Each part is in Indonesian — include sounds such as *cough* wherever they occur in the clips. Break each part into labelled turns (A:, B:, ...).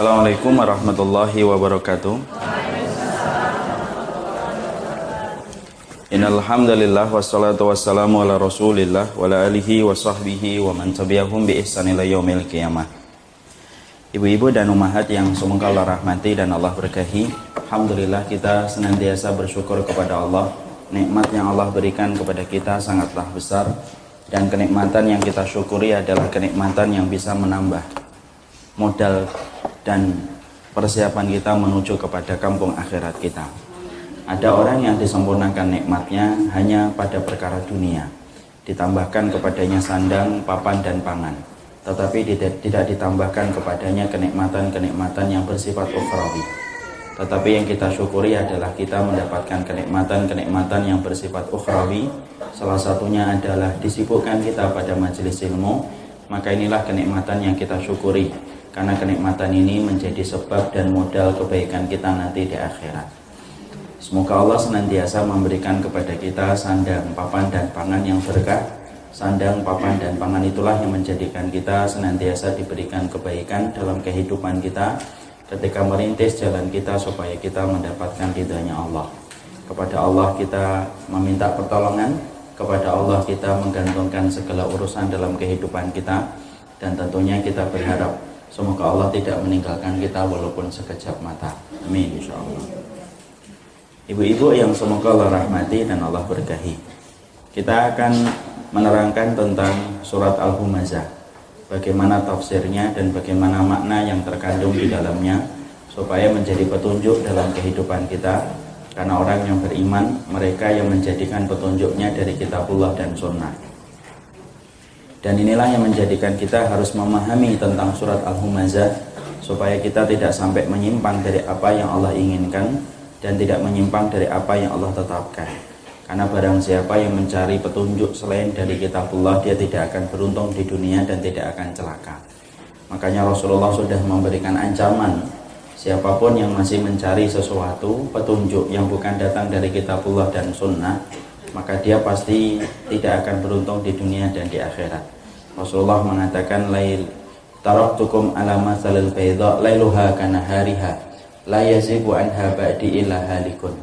A: Assalamualaikum warahmatullahi wabarakatuh. Innal hamdalillah wassalatu wassalamu ala Rasulillah wa ala alihi wa sahbihi wa man tabi'ahum bi ihsan ila yaumil qiyamah. Ibu-ibu dan umahat yang semoga Allah rahmati dan Allah berkahi. Alhamdulillah kita senantiasa bersyukur kepada Allah. Nikmat yang Allah berikan kepada kita sangatlah besar dan kenikmatan yang kita syukuri adalah kenikmatan yang bisa menambah modal dan persiapan kita menuju kepada kampung akhirat kita. Ada orang yang disempurnakan nikmatnya hanya pada perkara dunia, ditambahkan kepadanya sandang, papan, dan pangan. Tetapi tidak, ditambahkan kepadanya kenikmatan-kenikmatan yang bersifat ukhrawi. Tetapi yang kita syukuri adalah kita mendapatkan kenikmatan-kenikmatan yang bersifat ukhrawi. Salah satunya adalah disibukkan kita pada majelis ilmu, maka inilah kenikmatan yang kita syukuri. Karena kenikmatan ini menjadi sebab dan modal kebaikan kita nanti di akhirat. Semoga Allah senantiasa memberikan kepada kita sandang, papan, dan pangan yang berkah. Sandang, papan, dan pangan itulah yang menjadikan kita senantiasa diberikan kebaikan dalam kehidupan kita ketika merintis jalan kita supaya kita mendapatkan ridhanya Allah. Kepada Allah kita meminta pertolongan, kepada Allah kita menggantungkan segala urusan dalam kehidupan kita dan tentunya kita berharap semoga Allah tidak meninggalkan kita walaupun sekejap mata. Amin. Ibu-ibu yang semoga Allah rahmati dan Allah berkahi. Kita akan menerangkan tentang surat Al-Humazah. Bagaimana tafsirnya dan bagaimana makna yang terkandung di dalamnya supaya menjadi petunjuk dalam kehidupan kita karena orang yang beriman mereka yang menjadikan petunjuknya dari kitabullah dan sunnah dan inilah yang menjadikan kita harus memahami tentang surat Al-Humazah supaya kita tidak sampai menyimpang dari apa yang Allah inginkan dan tidak menyimpang dari apa yang Allah tetapkan. Karena barang siapa yang mencari petunjuk selain dari kitabullah dia tidak akan beruntung di dunia dan tidak akan celaka. Makanya Rasulullah sudah memberikan ancaman siapa pun yang masih mencari sesuatu petunjuk yang bukan datang dari kitabullah dan sunnah maka dia pasti tidak akan beruntung di dunia dan di akhirat. Rasulullah mengatakan lail taraktukum ala masalil bayda lailuha kana hariha la yazibu anha ba'di illa halikun.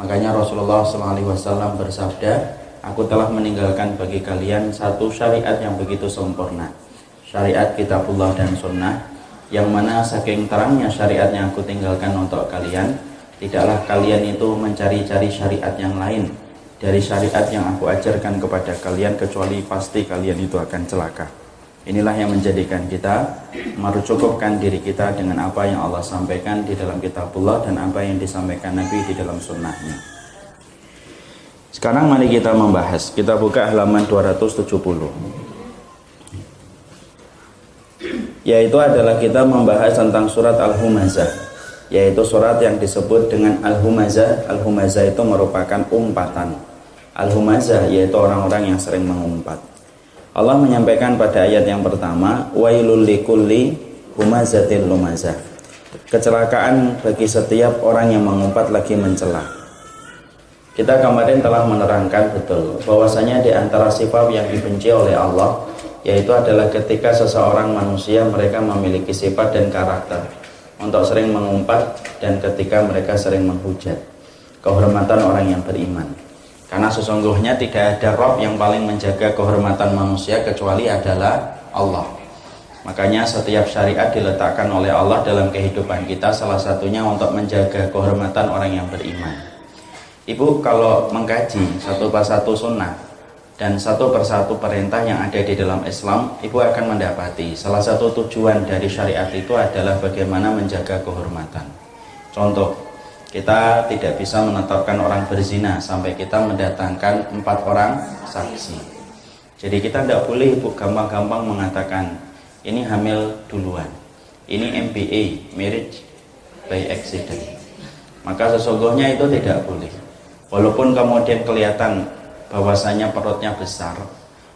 A: Makanya Rasulullah SAW bersabda, aku telah meninggalkan bagi kalian satu syariat yang begitu sempurna. Syariat kitabullah dan sunnah, yang mana saking terangnya syariat yang aku tinggalkan untuk kalian, tidaklah kalian itu mencari-cari syariat yang lain dari syariat yang aku ajarkan kepada kalian kecuali pasti kalian itu akan celaka. Inilah yang menjadikan kita merucukupkan diri kita dengan apa yang Allah sampaikan di dalam kitabullah dan apa yang disampaikan Nabi di dalam sunnahnya. Sekarang mari kita membahas. Kita buka halaman 270. Yaitu adalah kita membahas tentang surat Al-Humazah. Yaitu surat yang disebut dengan Al-Humazah. Al-Humazah itu merupakan umpatan. Al-Humazah yaitu orang-orang yang sering mengumpat. Allah menyampaikan pada ayat yang pertama, wailul likulli humazatil lumazah. Kecelakaan bagi setiap orang yang mengumpat lagi mencela. Kita kemarin telah menerangkan betul bahwasanya di antara sifat yang dibenci oleh Allah yaitu adalah ketika seseorang manusia mereka memiliki sifat dan karakter untuk sering mengumpat dan ketika mereka sering menghujat kehormatan orang yang beriman. Karena sesungguhnya tidak ada Rob yang paling menjaga kehormatan manusia kecuali adalah Allah. Makanya setiap syariat diletakkan oleh Allah dalam kehidupan kita salah satunya untuk menjaga kehormatan orang yang beriman. Ibu kalau mengkaji satu persatu sunnah dan satu persatu perintah yang ada di dalam Islam, ibu akan mendapati salah satu tujuan dari syariat itu adalah bagaimana menjaga kehormatan. Contoh, kita tidak bisa menetapkan orang berzina sampai kita mendatangkan empat orang saksi. Jadi kita tidak boleh gampang-gampang mengatakan ini hamil duluan, ini MBA, marriage by accident. Maka sesungguhnya itu tidak boleh. Walaupun kemudian kelihatan bahwasanya perutnya besar,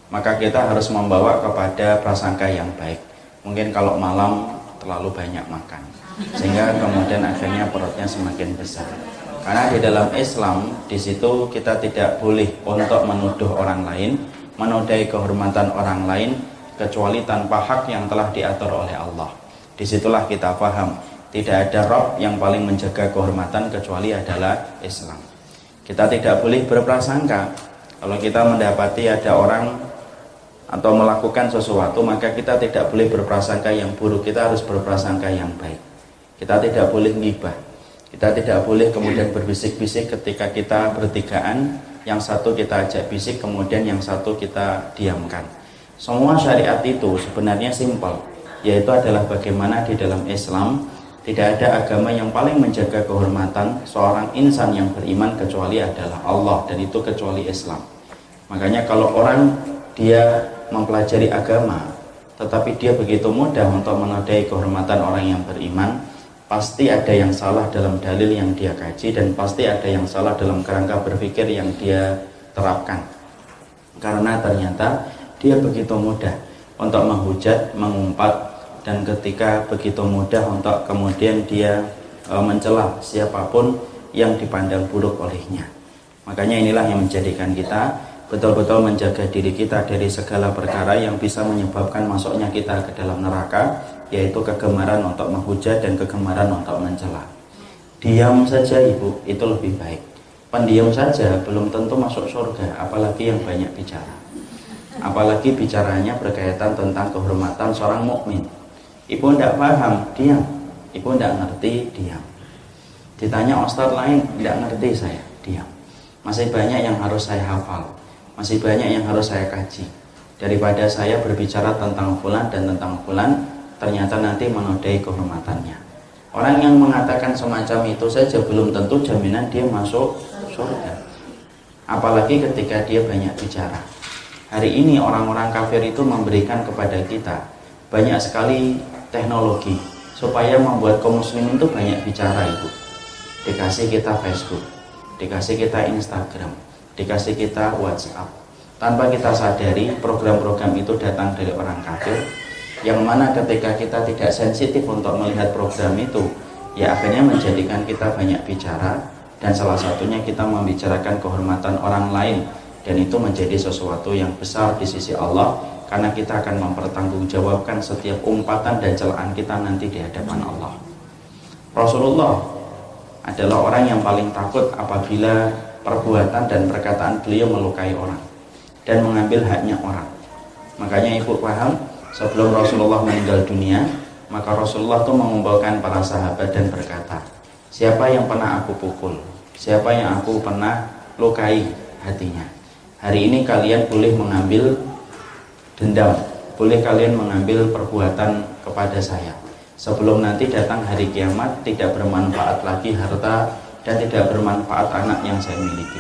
A: maka kita harus membawa kepada prasangka yang baik. Mungkin kalau malam terlalu banyak makan sehingga kemudian akhirnya perutnya semakin besar karena di dalam Islam di situ kita tidak boleh untuk menuduh orang lain menodai kehormatan orang lain kecuali tanpa hak yang telah diatur oleh Allah Di situlah kita paham tidak ada Rob yang paling menjaga kehormatan kecuali adalah Islam. Kita tidak boleh berprasangka kalau kita mendapati ada orang atau melakukan sesuatu maka kita tidak boleh berprasangka yang buruk, kita harus berprasangka yang baik. Kita tidak boleh ngibah. Kita tidak boleh kemudian berbisik-bisik ketika kita bertigaan, yang satu kita ajak bisik kemudian yang satu kita diamkan. Semua syariat itu sebenarnya simpel, yaitu adalah bagaimana di dalam Islam tidak ada agama yang paling menjaga kehormatan seorang insan yang beriman kecuali adalah Allah dan itu kecuali Islam. Makanya kalau orang dia mempelajari agama tetapi dia begitu mudah untuk menodai kehormatan orang yang beriman, pasti ada yang salah dalam dalil yang dia kaji dan pasti ada yang salah dalam kerangka berpikir yang dia terapkan. Karena ternyata dia begitu mudah untuk menghujat, mengumpat dan ketika begitu mudah untuk kemudian dia e, mencela siapa pun yang dipandang buruk olehnya. Makanya inilah yang menjadikan kita betul-betul menjaga diri kita dari segala perkara yang bisa menyebabkan masuknya kita ke dalam neraka, yaitu kegemaran untuk menghujat dan kegemaran untuk mencela. Diam saja ibu, itu lebih baik. Pendiam saja belum tentu masuk surga, apalagi yang banyak bicara. Apalagi bicaranya berkaitan tentang kehormatan seorang mukmin. Ibu tidak paham, diam. Ibu tidak ngerti, diam. Ditanya ustadz lain, tidak ngerti saya, diam. Masih banyak yang harus saya hafal. Masih banyak yang harus saya kaji. Daripada saya berbicara tentang fulan dan tentang fulan, ternyata nanti menodai kehormatannya. Orang yang mengatakan semacam itu saja belum tentu jaminan dia masuk surga. Apalagi ketika dia banyak bicara. Hari ini orang-orang kafir itu memberikan kepada kita banyak sekali teknologi supaya membuat kaum muslimin itu banyak bicara itu dikasih kita Facebook dikasih kita Instagram dikasih kita WhatsApp tanpa kita sadari program-program itu datang dari orang kafir yang mana ketika kita tidak sensitif untuk melihat program itu ya akhirnya menjadikan kita banyak bicara dan salah satunya kita membicarakan kehormatan orang lain dan itu menjadi sesuatu yang besar di sisi Allah karena kita akan mempertanggungjawabkan setiap umpatan dan celaan kita nanti di hadapan Allah. Rasulullah adalah orang yang paling takut apabila perbuatan dan perkataan beliau melukai orang dan mengambil haknya orang. Makanya ibu paham sebelum Rasulullah meninggal dunia, maka Rasulullah itu mengumpulkan para sahabat dan berkata, siapa yang pernah aku pukul, siapa yang aku pernah lukai hatinya. Hari ini kalian boleh mengambil dendam boleh kalian mengambil perbuatan kepada saya. Sebelum nanti datang hari kiamat tidak bermanfaat lagi harta dan tidak bermanfaat anak yang saya miliki.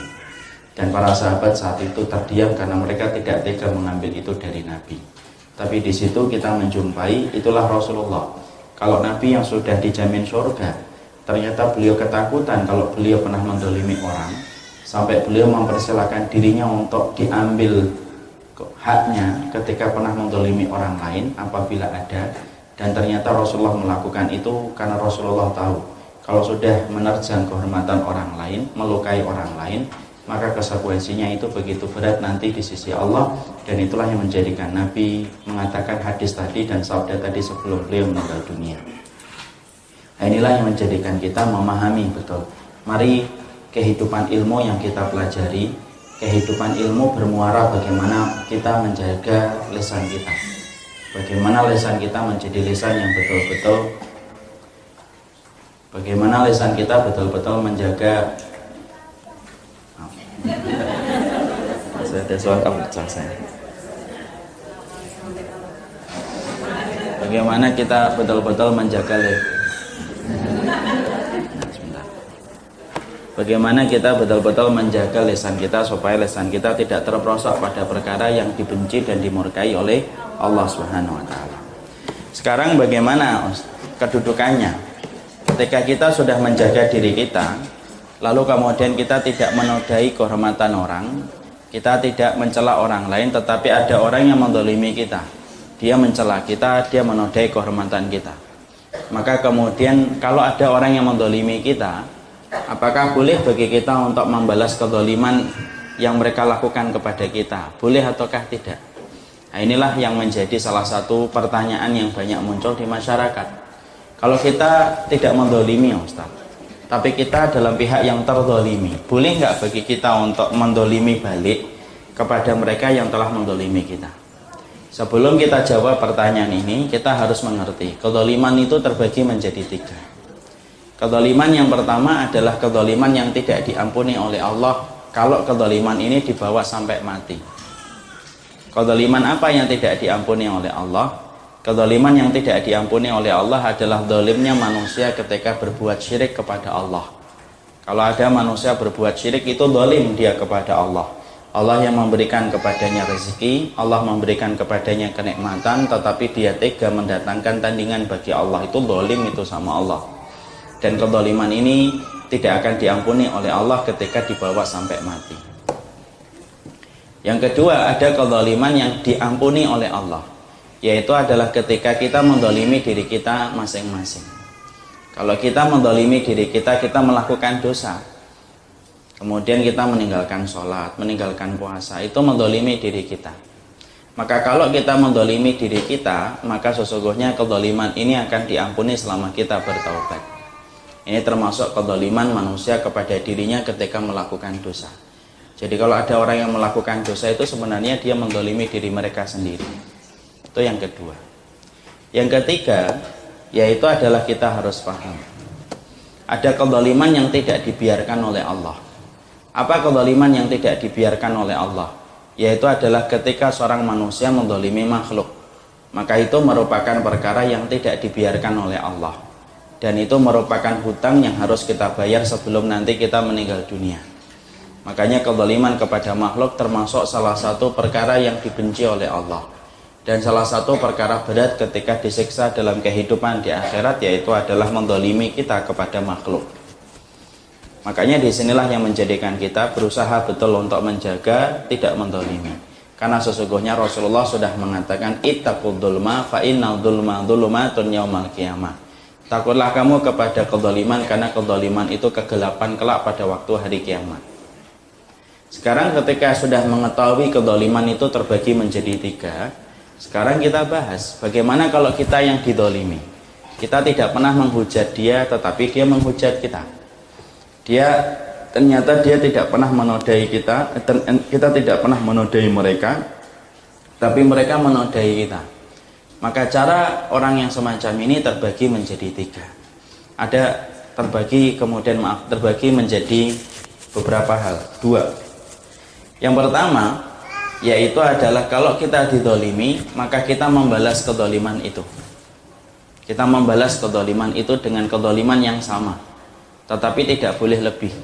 A: Dan para sahabat saat itu terdiam karena mereka tidak tega mengambil itu dari Nabi tapi di situ kita menjumpai itulah Rasulullah. Kalau Nabi yang sudah dijamin surga ternyata beliau ketakutan kalau beliau pernah mendolimi orang sampai beliau mempersilahkan dirinya untuk diambil haknya ketika pernah mendolimi orang lain apabila ada. Dan ternyata Rasulullah melakukan itu karena Rasulullah tahu kalau sudah menerjang kehormatan orang lain melukai orang lain maka konsekuensinya itu begitu berat nanti di sisi Allah dan itulah yang menjadikan Nabi mengatakan hadis tadi dan sabda tadi sebelum beliau meninggal dunia. Nah, inilah yang menjadikan kita memahami betul. Mari kehidupan ilmu yang kita pelajari kehidupan ilmu bermuara bagaimana kita menjaga lesan kita. Bagaimana lesan kita menjadi lesan yang betul-betul bagaimana lesan kita betul-betul menjaga ada soal kamu saya bagaimana kita betul-betul menjaga lesan Bagaimana kita betul-betul menjaga lesan kita supaya lesan kita tidak terperosok pada perkara yang dibenci dan dimurkai oleh Allah Subhanahu wa taala. Sekarang bagaimana kedudukannya? Ketika kita sudah menjaga diri kita, lalu kemudian kita tidak menodai kehormatan orang, kita tidak mencela orang lain, tetapi ada orang yang mendolimi kita. Dia mencela kita, dia menodai kehormatan kita. Maka kemudian kalau ada orang yang mendolimi kita, Apakah boleh bagi kita untuk membalas kezaliman yang mereka lakukan kepada kita? Boleh ataukah tidak? Nah, inilah yang menjadi salah satu pertanyaan yang banyak muncul di masyarakat. Kalau kita tidak mendolimi Ustaz, tapi kita dalam pihak yang terdolimi, boleh nggak bagi kita untuk mendolimi balik kepada mereka yang telah mendolimi kita? Sebelum kita jawab pertanyaan ini, kita harus mengerti kedoliman itu terbagi menjadi tiga. Kedoliman yang pertama adalah kedoliman yang tidak diampuni oleh Allah kalau kedoliman ini dibawa sampai mati. Kedoliman apa yang tidak diampuni oleh Allah? Kedoliman yang tidak diampuni oleh Allah adalah dolimnya manusia ketika berbuat syirik kepada Allah. Kalau ada manusia berbuat syirik itu dolim dia kepada Allah. Allah yang memberikan kepadanya rezeki, Allah memberikan kepadanya kenikmatan, tetapi dia tega mendatangkan tandingan bagi Allah. Itu dolim itu sama Allah. Dan kedoliman ini tidak akan diampuni oleh Allah ketika dibawa sampai mati. Yang kedua ada kedoliman yang diampuni oleh Allah yaitu adalah ketika kita mendolimi diri kita masing-masing. Kalau kita mendolimi diri kita, kita melakukan dosa. Kemudian kita meninggalkan sholat, meninggalkan puasa, itu mendolimi diri kita. Maka kalau kita mendolimi diri kita, maka sesungguhnya kedoliman ini akan diampuni selama kita bertaubat. Ini termasuk kedoliman manusia kepada dirinya ketika melakukan dosa. Jadi kalau ada orang yang melakukan dosa itu sebenarnya dia mendolimi diri mereka sendiri. Itu yang kedua. Yang ketiga, yaitu adalah kita harus paham. Ada kedoliman yang tidak dibiarkan oleh Allah. Apa kedoliman yang tidak dibiarkan oleh Allah? Yaitu adalah ketika seorang manusia mendolimi makhluk. Maka itu merupakan perkara yang tidak dibiarkan oleh Allah. Dan itu merupakan hutang yang harus kita bayar sebelum nanti kita meninggal dunia. Makanya kedoliman kepada makhluk termasuk salah satu perkara yang dibenci oleh Allah dan salah satu perkara berat ketika disiksa dalam kehidupan di akhirat yaitu adalah mendolimi kita kepada makhluk. Makanya di sinilah yang menjadikan kita berusaha betul untuk menjaga tidak mendolimi. Karena sesungguhnya Rasulullah sudah mengatakan ittaqul dzulma fa innal dzulma dzulumatun yaumal. Takutlah kamu kepada kedoliman karena kedoliman itu kegelapan kelak pada waktu hari kiamat. Sekarang ketika sudah mengetahui kedoliman itu terbagi menjadi tiga, sekarang kita bahas bagaimana kalau kita yang didolimi. Kita tidak pernah menghujat dia, tetapi dia menghujat kita. Dia ternyata dia tidak pernah menodai kita, kita tidak pernah menodai mereka, tapi mereka menodai kita. Maka cara orang yang semacam ini terbagi menjadi tiga. Ada terbagi kemudian maaf terbagi menjadi beberapa hal. Dua. Yang pertama, yaitu adalah kalau kita didolimi maka kita membalas kedoliman itu. Kita membalas kedoliman itu dengan kedoliman yang sama tetapi tidak boleh lebih.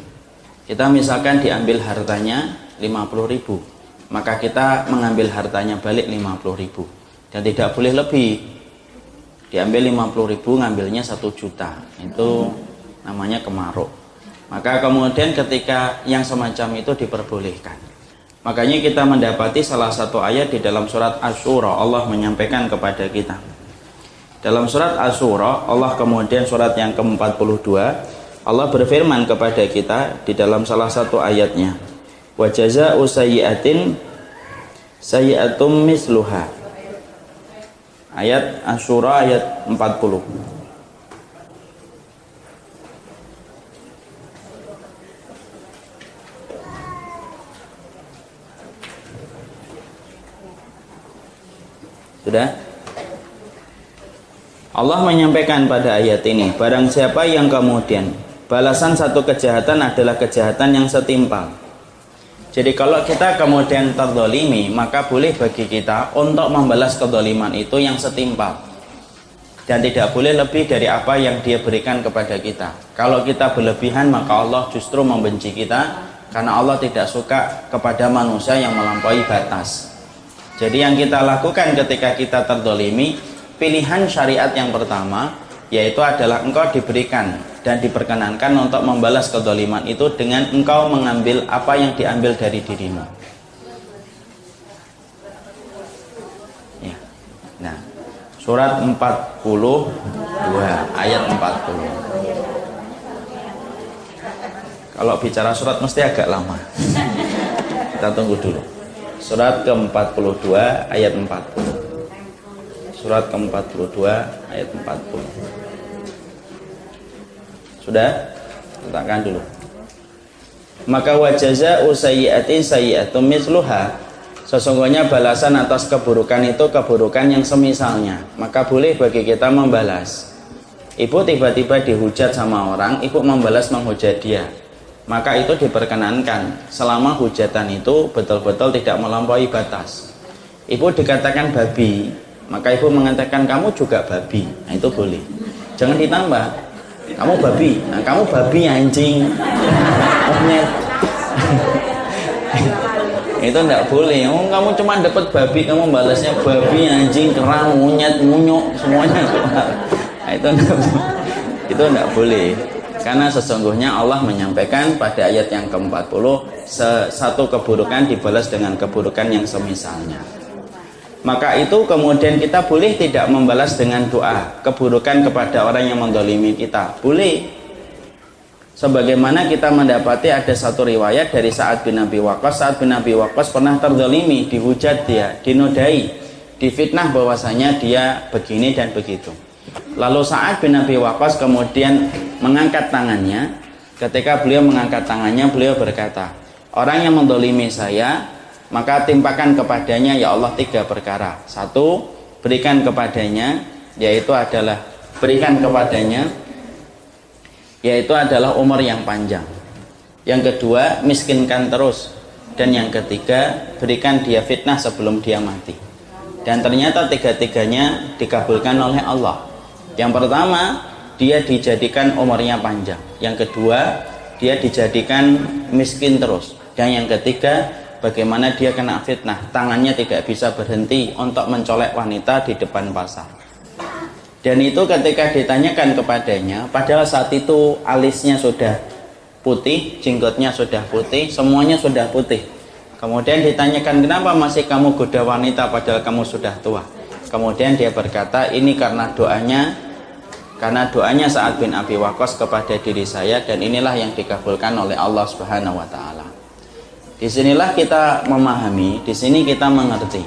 A: Kita misalkan diambil hartanya 50 ribu maka kita mengambil hartanya balik 50 ribu dan tidak boleh lebih. Diambil 50 ribu ngambilnya satu juta itu namanya kemaruk. Maka kemudian ketika yang semacam itu diperbolehkan Makanya kita mendapati salah satu ayat di dalam surat Asyura Allah menyampaikan kepada kita. Dalam surat Asyura Allah kemudian surat yang ke-42 Allah berfirman kepada kita di dalam salah satu ayatnya. Wa jazaa'u sayyi'atin sayyi'atum misluha. Ayat Asyura ayat 40. Sudah? Allah menyampaikan pada ayat ini, barang siapa yang kemudian balasan satu kejahatan adalah kejahatan yang setimpal. Jadi kalau kita kemudian terdolimi, maka boleh bagi kita untuk membalas kedoliman itu yang setimpal. Dan tidak boleh lebih dari apa yang dia berikan kepada kita. Kalau kita berlebihan, maka Allah justru membenci kita, karena Allah tidak suka kepada manusia yang melampaui batas. Jadi yang kita lakukan ketika kita terdolimi, pilihan syariat yang pertama yaitu adalah engkau diberikan dan diperkenankan untuk membalas kedoliman itu dengan engkau mengambil apa yang diambil dari dirimu. Ya. Nah, surat 42 ayat 40. Kalau bicara surat mesti agak lama. Kita tunggu dulu. Surat ke-42 ayat 40. Surat ke-42 ayat 40. Sudah? Letakkan dulu. Maka wajaza usayyi'atin sayyi'atun misluha. Sesungguhnya balasan atas keburukan itu keburukan yang semisalnya. Maka boleh bagi kita membalas. Ibu tiba-tiba dihujat sama orang, ibu membalas menghujat dia. Maka itu diperkenankan selama hujatan itu betul-betul tidak melampaui batas. Ibu dikatakan babi, maka ibu mengatakan kamu juga babi. Nah, itu boleh. Jangan ditambah. Kamu babi. Nah, kamu babi anjing. *laughs* Itu enggak boleh. Oh, kamu cuma dapat babi, kamu balasnya babi, anjing, kerang, monyet, munyuk, semuanya. *laughs* Nah, itu enggak, *laughs* itu enggak boleh. Karena sesungguhnya Allah menyampaikan pada ayat yang ke-40 satu keburukan dibalas dengan keburukan yang semisalnya. Maka itu kemudian kita boleh tidak membalas dengan doa keburukan kepada orang yang mendolimi kita. Boleh. Sebagaimana kita mendapati ada satu riwayat dari saat bin Abi Waqqas. Saat bin Abi Waqqas pernah terdolimi, dihujat dia, dinodai, difitnah bahwasanya dia begini dan begitu. Lalu saat bin Abi Waqqas kemudian mengangkat tangannya. Ketika beliau mengangkat tangannya, beliau berkata, Orang yang mendolimi saya, maka timpakan kepadanya ya Allah tiga perkara. Satu, berikan kepadanya, yaitu adalah berikan kepadanya, yaitu adalah umur yang panjang. Yang kedua, miskinkan terus. Dan yang ketiga, berikan dia fitnah sebelum dia mati. Dan ternyata tiga-tiganya dikabulkan oleh Allah. Yang pertama, dia dijadikan umurnya panjang. Yang kedua, dia dijadikan miskin terus. Dan yang ketiga, bagaimana dia kena fitnah, tangannya tidak bisa berhenti untuk mencolek wanita di depan pasar. Dan itu ketika ditanyakan kepadanya, padahal saat itu alisnya sudah putih, jenggotnya sudah putih, semuanya sudah putih. Kemudian ditanyakan kenapa masih kamu goda wanita padahal kamu sudah tua. Kemudian dia berkata ini karena doanya karena doanya saat bin Abi Waqqas kepada diri saya dan inilah yang dikabulkan oleh Allah Subhanahu wa taala. Di sinilah kita memahami, di sini kita mengerti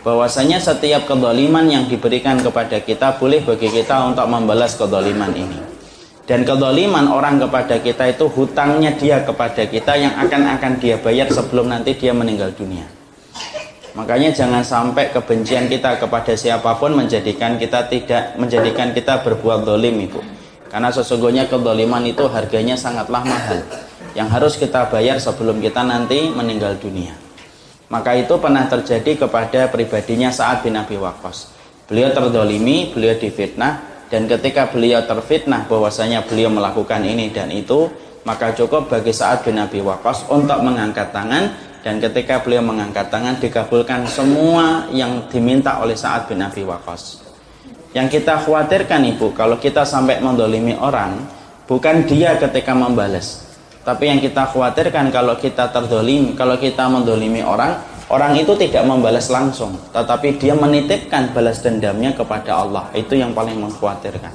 A: bahwasanya setiap kedoliman yang diberikan kepada kita boleh bagi kita untuk membalas kedoliman ini. Dan kedoliman orang kepada kita itu hutangnya dia kepada kita yang akan akan dia bayar sebelum nanti dia meninggal dunia. Makanya jangan sampai kebencian kita kepada siapa pun menjadikan kita tidak menjadikan kita berbuat dolim itu. Karena sesungguhnya kedoliman itu harganya sangatlah mahal. Yang harus kita bayar sebelum kita nanti meninggal dunia. Maka itu pernah terjadi kepada pribadinya saat bin Abi Waqqas. Beliau terdolimi, beliau difitnah, dan ketika beliau terfitnah bahwasanya beliau melakukan ini dan itu, maka cukup bagi saat bin Abi Waqqas untuk mengangkat tangan dan ketika beliau mengangkat tangan dikabulkan semua yang diminta oleh Sa'ad bin Abi Waqqas. Yang kita khawatirkan ibu kalau kita sampai mendolimi orang bukan dia ketika membalas tapi yang kita khawatirkan kalau kita terdolim kalau kita mendolimi orang orang itu tidak membalas langsung. Tetapi dia menitipkan balas dendamnya kepada Allah. Itu yang paling mengkhawatirkan.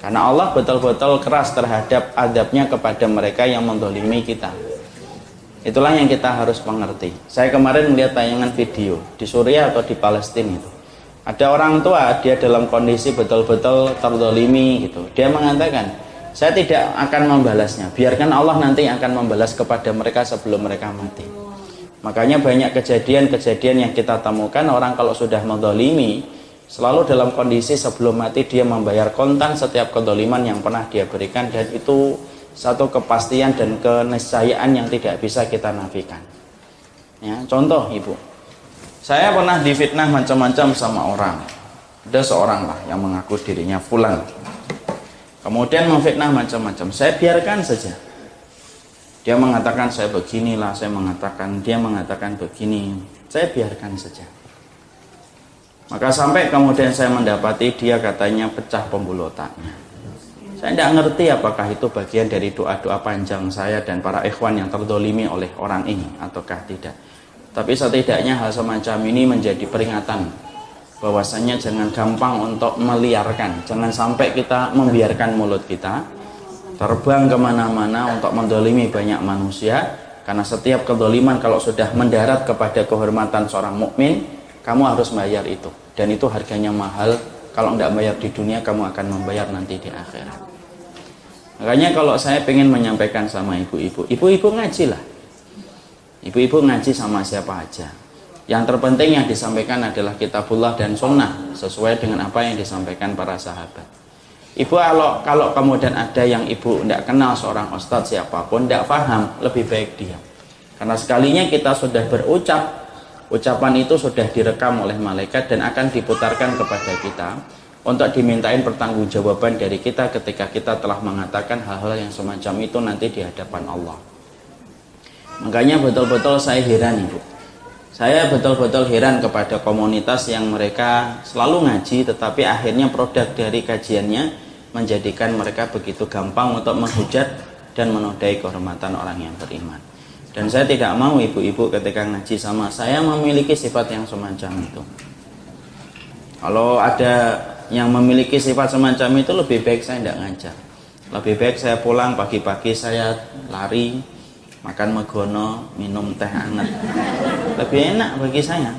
A: Karena Allah betul-betul keras terhadap adabnya kepada mereka yang mendolimi kita Itulah yang kita harus mengerti. Saya kemarin melihat tayangan video di Suriah atau di Palestina itu. Ada orang tua, dia dalam kondisi betul-betul terdolimi gitu. Dia mengatakan, saya tidak akan membalasnya. Biarkan Allah nanti akan membalas kepada mereka sebelum mereka mati. Makanya banyak kejadian-kejadian yang kita temukan orang kalau sudah mendolimi, selalu dalam kondisi sebelum mati dia membayar kontan setiap kedoliman yang pernah dia berikan dan itu satu kepastian dan keniscayaan yang tidak bisa kita nafikan. Ya, contoh ibu, saya pernah difitnah macam-macam sama orang. Ada seorang lah yang mengaku dirinya fulan. Kemudian memfitnah macam-macam. Saya biarkan saja. Dia mengatakan saya beginilah, saya mengatakan dia mengatakan begini. Saya biarkan saja. Maka sampai kemudian saya mendapati dia katanya pecah pembuluh otaknya. Saya tidak ngerti apakah itu bagian dari doa-doa panjang saya dan para ikhwan yang terdolimi oleh orang ini ataukah tidak. Tapi setidaknya hal semacam ini menjadi peringatan bahwasanya jangan gampang untuk meliarkan. Jangan sampai kita membiarkan mulut kita terbang ke mana-mana untuk mendolimi banyak manusia. Karena setiap kedoliman kalau sudah mendarat kepada kehormatan seorang mukmin, kamu harus bayar itu. Dan itu harganya mahal. Kalau tidak bayar di dunia, kamu akan membayar nanti di akhirat. Makanya kalau saya ingin menyampaikan sama ibu-ibu, ibu-ibu ngaji lah. Ibu-ibu ngaji sama siapa aja. Yang terpenting yang disampaikan adalah kitabullah dan sunnah sesuai dengan apa yang disampaikan para sahabat. Ibu kalau kalau kemudian ada yang ibu tidak kenal seorang ustadz siapa pun, tidak paham, lebih baik diam. Karena sekalinya kita sudah berucap, ucapan itu sudah direkam oleh malaikat dan akan diputarkan kepada kita untuk dimintain pertanggungjawaban dari kita ketika kita telah mengatakan hal-hal yang semacam itu nanti di hadapan Allah. Makanya betul-betul saya heran Ibu. Saya betul-betul heran kepada komunitas yang mereka selalu ngaji tetapi akhirnya produk dari kajiannya menjadikan mereka begitu gampang untuk menghujat dan menodai kehormatan orang yang beriman. Dan saya tidak mau ibu-ibu ketika ngaji sama saya memiliki sifat yang semacam itu. Kalau ada yang memiliki sifat semacam itu lebih baik saya tidak ngajar. Lebih baik saya pulang pagi-pagi saya lari makan megono minum teh hangat. Lebih enak bagi saya.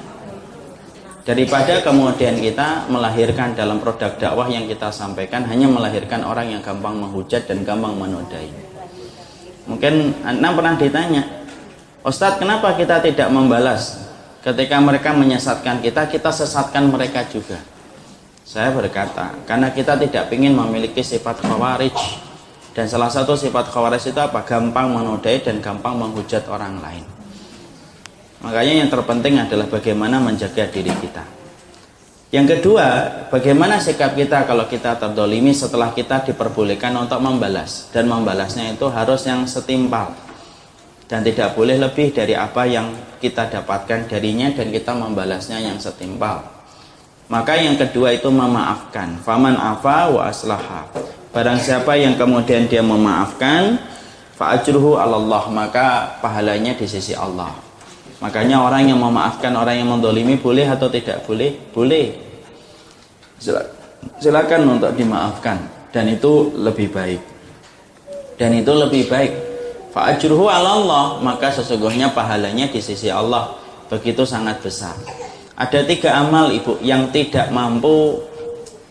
A: Daripada kemudian kita melahirkan dalam produk dakwah yang kita sampaikan hanya melahirkan orang yang gampang menghujat dan gampang menodai. Mungkin anda pernah ditanya Ustadz kenapa kita tidak membalas? Ketika mereka menyesatkan kita kita sesatkan mereka juga saya berkata, karena kita tidak ingin memiliki sifat khawarij dan salah satu sifat khawarij itu apa? Gampang menodai dan gampang menghujat orang lain. Makanya yang terpenting adalah bagaimana menjaga diri kita. Yang kedua, bagaimana sikap kita kalau kita terdolimi setelah kita diperbolehkan untuk membalas. Dan membalasnya itu harus yang setimpal. Dan tidak boleh lebih dari apa yang kita dapatkan darinya dan kita membalasnya yang setimpal. Maka yang kedua itu memaafkan. Faman afa wa aslaha. Barang siapa yang kemudian dia memaafkan, fa'ajruhu Allah, maka pahalanya di sisi Allah. Makanya orang yang memaafkan orang yang mendolimi boleh atau tidak boleh? Boleh. Silakan untuk dimaafkan dan itu lebih baik. Dan itu lebih baik. Fa'ajruhu Allah, maka sesungguhnya pahalanya di sisi Allah begitu sangat besar. Ada tiga amal ibu yang tidak mampu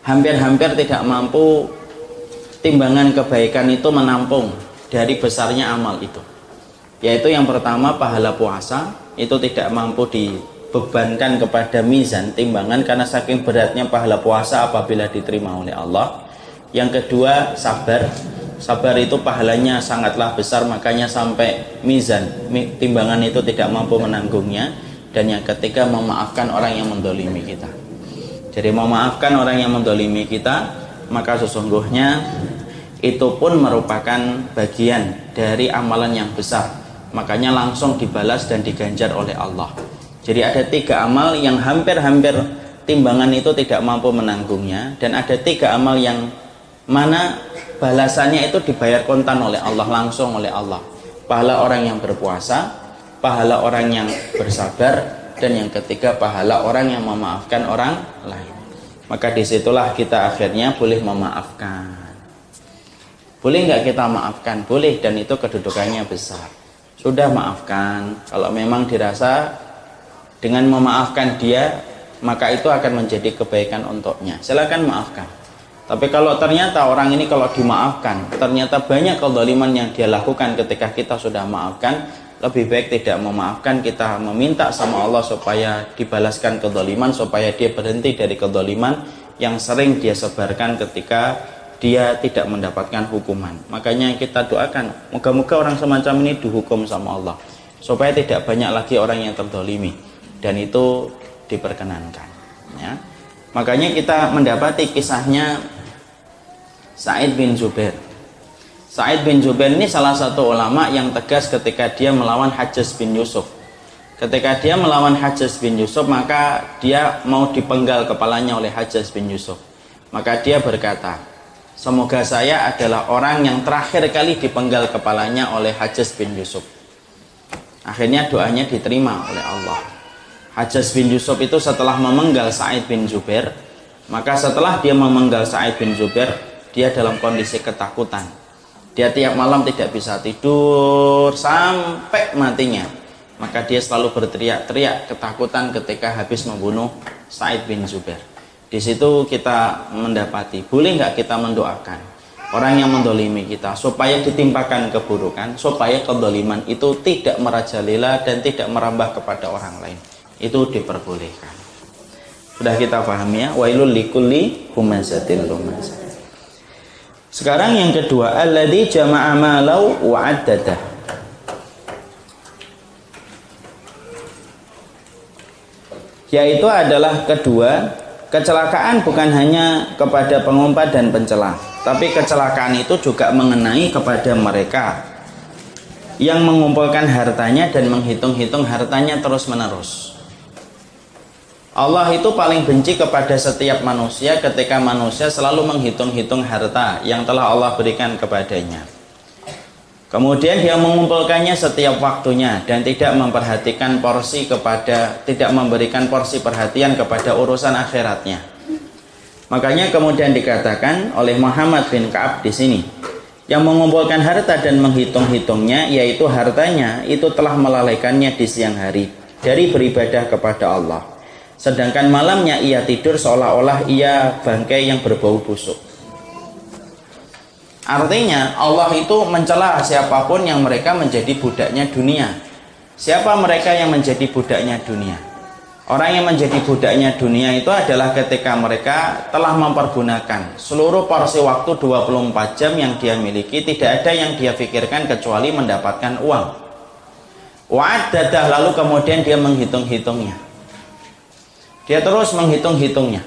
A: hampir-hampir tidak mampu timbangan kebaikan itu menampung dari besarnya amal itu. Yaitu yang pertama pahala puasa itu tidak mampu dibebankan kepada mizan timbangan karena saking beratnya pahala puasa apabila diterima oleh Allah. Yang kedua sabar. Sabar itu pahalanya sangatlah besar makanya sampai mizan timbangan itu tidak mampu menanggungnya dan yang ketiga memaafkan orang yang mendolimi kita. Jadi memaafkan orang yang mendolimi kita maka sesungguhnya itu pun merupakan bagian dari amalan yang besar. Makanya langsung dibalas dan diganjar oleh Allah. Jadi ada tiga amal yang hampir-hampir timbangan itu tidak mampu menanggungnya. Dan ada tiga amal yang mana balasannya itu dibayar kontan oleh Allah langsung oleh Allah. Pahala orang yang berpuasa pahala orang yang bersabar dan yang ketiga pahala orang yang memaafkan orang lain. Maka di situlah kita akhirnya boleh memaafkan. Boleh nggak kita maafkan? Boleh dan itu kedudukannya besar. Sudah maafkan. Kalau memang dirasa dengan memaafkan dia maka itu akan menjadi kebaikan untuknya. Silakan maafkan. Tapi kalau ternyata orang ini kalau dimaafkan ternyata banyak kezaliman yang dia lakukan ketika kita sudah maafkan lebih baik tidak memaafkan kita meminta sama Allah supaya dibalaskan kedoliman supaya dia berhenti dari kedoliman yang sering dia sebarkan ketika dia tidak mendapatkan hukuman. Makanya kita doakan moga-moga orang semacam ini dihukum sama Allah supaya tidak banyak lagi orang yang terdolimi. Dan itu diperkenankan ya. makanya kita mendapati kisahnya Said bin Zubair Sa'id bin Jubair ini salah satu ulama yang tegas ketika dia melawan Hajjaz bin Yusuf. Ketika dia melawan Hajjaz bin Yusuf, maka dia mau dipenggal kepalanya oleh Hajjaz bin Yusuf. Maka dia berkata, semoga saya adalah orang yang terakhir kali dipenggal kepalanya oleh Hajjaz bin Yusuf. Akhirnya doanya diterima oleh Allah. Hajjaz bin Yusuf itu setelah memenggal Sa'id bin Jubair, maka setelah dia memenggal Sa'id bin Jubair, dia dalam kondisi ketakutan dia tiap malam tidak bisa tidur sampai matinya. Maka dia selalu berteriak-teriak ketakutan ketika habis membunuh Said bin Zubair. Di situ kita mendapati, boleh nggak kita mendoakan? orang yang mendolimi kita supaya ditimpakan keburukan supaya kedoliman itu tidak merajalela dan tidak merambah kepada orang lain itu diperbolehkan sudah kita pahami ya wailul likulli humazatil lumazah sekarang yang kedua alladzi jama'a malau wa addadah yaitu adalah kedua kecelakaan bukan hanya kepada pengumpat dan pencela tapi kecelakaan itu juga mengenai kepada mereka yang mengumpulkan hartanya dan menghitung-hitung hartanya terus-menerus. Allah itu paling benci kepada setiap manusia ketika manusia selalu menghitung-hitung harta yang telah Allah berikan kepadanya. Kemudian dia mengumpulkannya setiap waktunya dan tidak memperhatikan porsi kepada tidak memberikan porsi perhatian kepada urusan akhiratnya. Makanya kemudian dikatakan oleh Muhammad bin Ka'ab di sini, yang mengumpulkan harta dan menghitung-hitungnya yaitu hartanya itu telah melalaikannya di siang hari dari beribadah kepada Allah. Sedangkan malamnya ia tidur seolah-olah ia bangkai yang berbau busuk. Artinya Allah itu mencela siapa pun yang mereka menjadi budaknya dunia. Siapa mereka yang menjadi budaknya dunia? Orang yang menjadi budaknya dunia itu adalah ketika mereka telah mempergunakan seluruh porsi waktu 24 jam yang dia miliki tidak ada yang dia pikirkan kecuali mendapatkan uang. Wa'adadah lalu kemudian dia menghitung-hitungnya. Dia terus menghitung-hitungnya.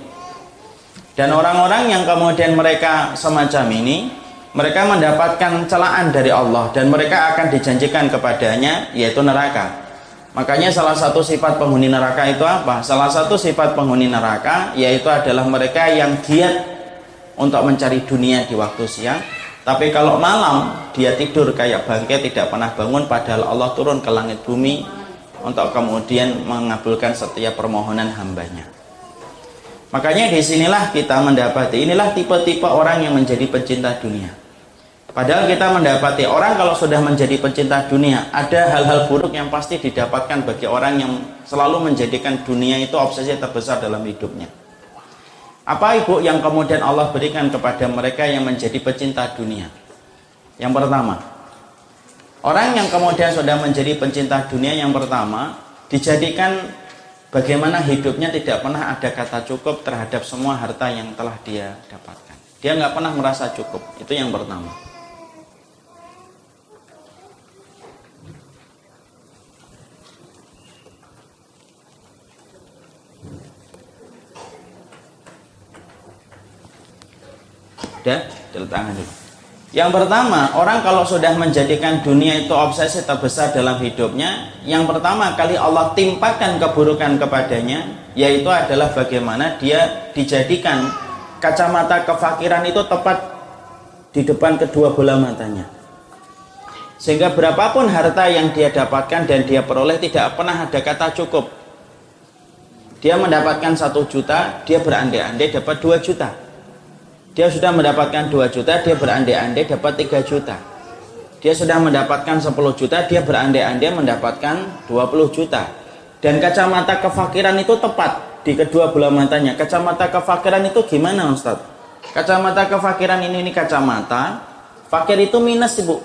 A: Dan orang-orang yang kemudian mereka semacam ini mereka mendapatkan celaan dari Allah dan mereka akan dijanjikan kepadanya yaitu neraka. Makanya salah satu sifat penghuni neraka itu apa? Salah satu sifat penghuni neraka yaitu adalah mereka yang giat untuk mencari dunia di waktu siang. Tapi kalau malam dia tidur kayak bangkai tidak pernah bangun padahal Allah turun ke langit bumi untuk kemudian mengabulkan setiap permohonan hambanya. Makanya di sinilah kita mendapati inilah tipe-tipe orang yang menjadi pencinta dunia. Padahal kita mendapati orang kalau sudah menjadi pencinta dunia, ada hal-hal buruk yang pasti didapatkan bagi orang yang selalu menjadikan dunia itu obsesi terbesar dalam hidupnya. Apa ibu yang kemudian Allah berikan kepada mereka yang menjadi pecinta dunia? Yang pertama, orang yang kemudian sudah menjadi pencinta dunia yang pertama, dijadikan bagaimana hidupnya tidak pernah ada kata cukup terhadap semua harta yang telah dia dapatkan. Dia nggak pernah merasa cukup, itu yang pertama. Sudah, tangan dulu. Yang pertama, orang kalau sudah menjadikan dunia itu obsesi terbesar dalam hidupnya, yang pertama kali Allah timpakan keburukan kepadanya, yaitu adalah bagaimana dia dijadikan kacamata kefakiran itu tepat di depan kedua bola matanya. Sehingga berapapun harta yang dia dapatkan dan dia peroleh tidak pernah ada kata cukup. Dia mendapatkan satu juta, dia berandai-andai dapat dua juta dia sudah mendapatkan 2 juta, dia berandai-andai dapat 3 juta. Dia sudah mendapatkan 10 juta, dia berandai-andai mendapatkan 20 juta. Dan kacamata kefakiran itu tepat di kedua bola matanya. Kacamata kefakiran itu gimana Ustaz? Kacamata kefakiran ini ini kacamata, fakir itu minus Ibu.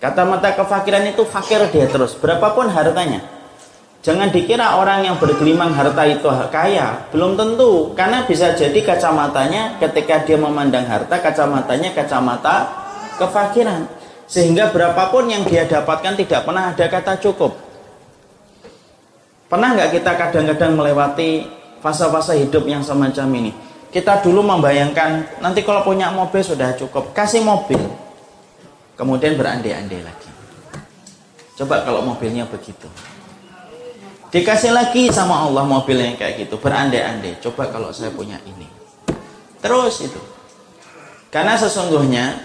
A: Kacamata kefakiran itu fakir dia terus, berapapun hartanya. Jangan dikira orang yang bergelimang harta itu kaya, belum tentu. Karena bisa jadi kacamatanya ketika dia memandang harta, kacamatanya kacamata kefakiran. Sehingga berapapun yang dia dapatkan tidak pernah ada kata cukup. Pernah nggak kita kadang-kadang melewati fase-fase hidup yang semacam ini? Kita dulu membayangkan nanti kalau punya mobil sudah cukup, kasih mobil. Kemudian berandai-andai lagi. Coba kalau mobilnya begitu. Dikasih lagi sama Allah mobil yang kayak gitu, berandai-andai. Coba kalau saya punya ini. Terus itu. Karena sesungguhnya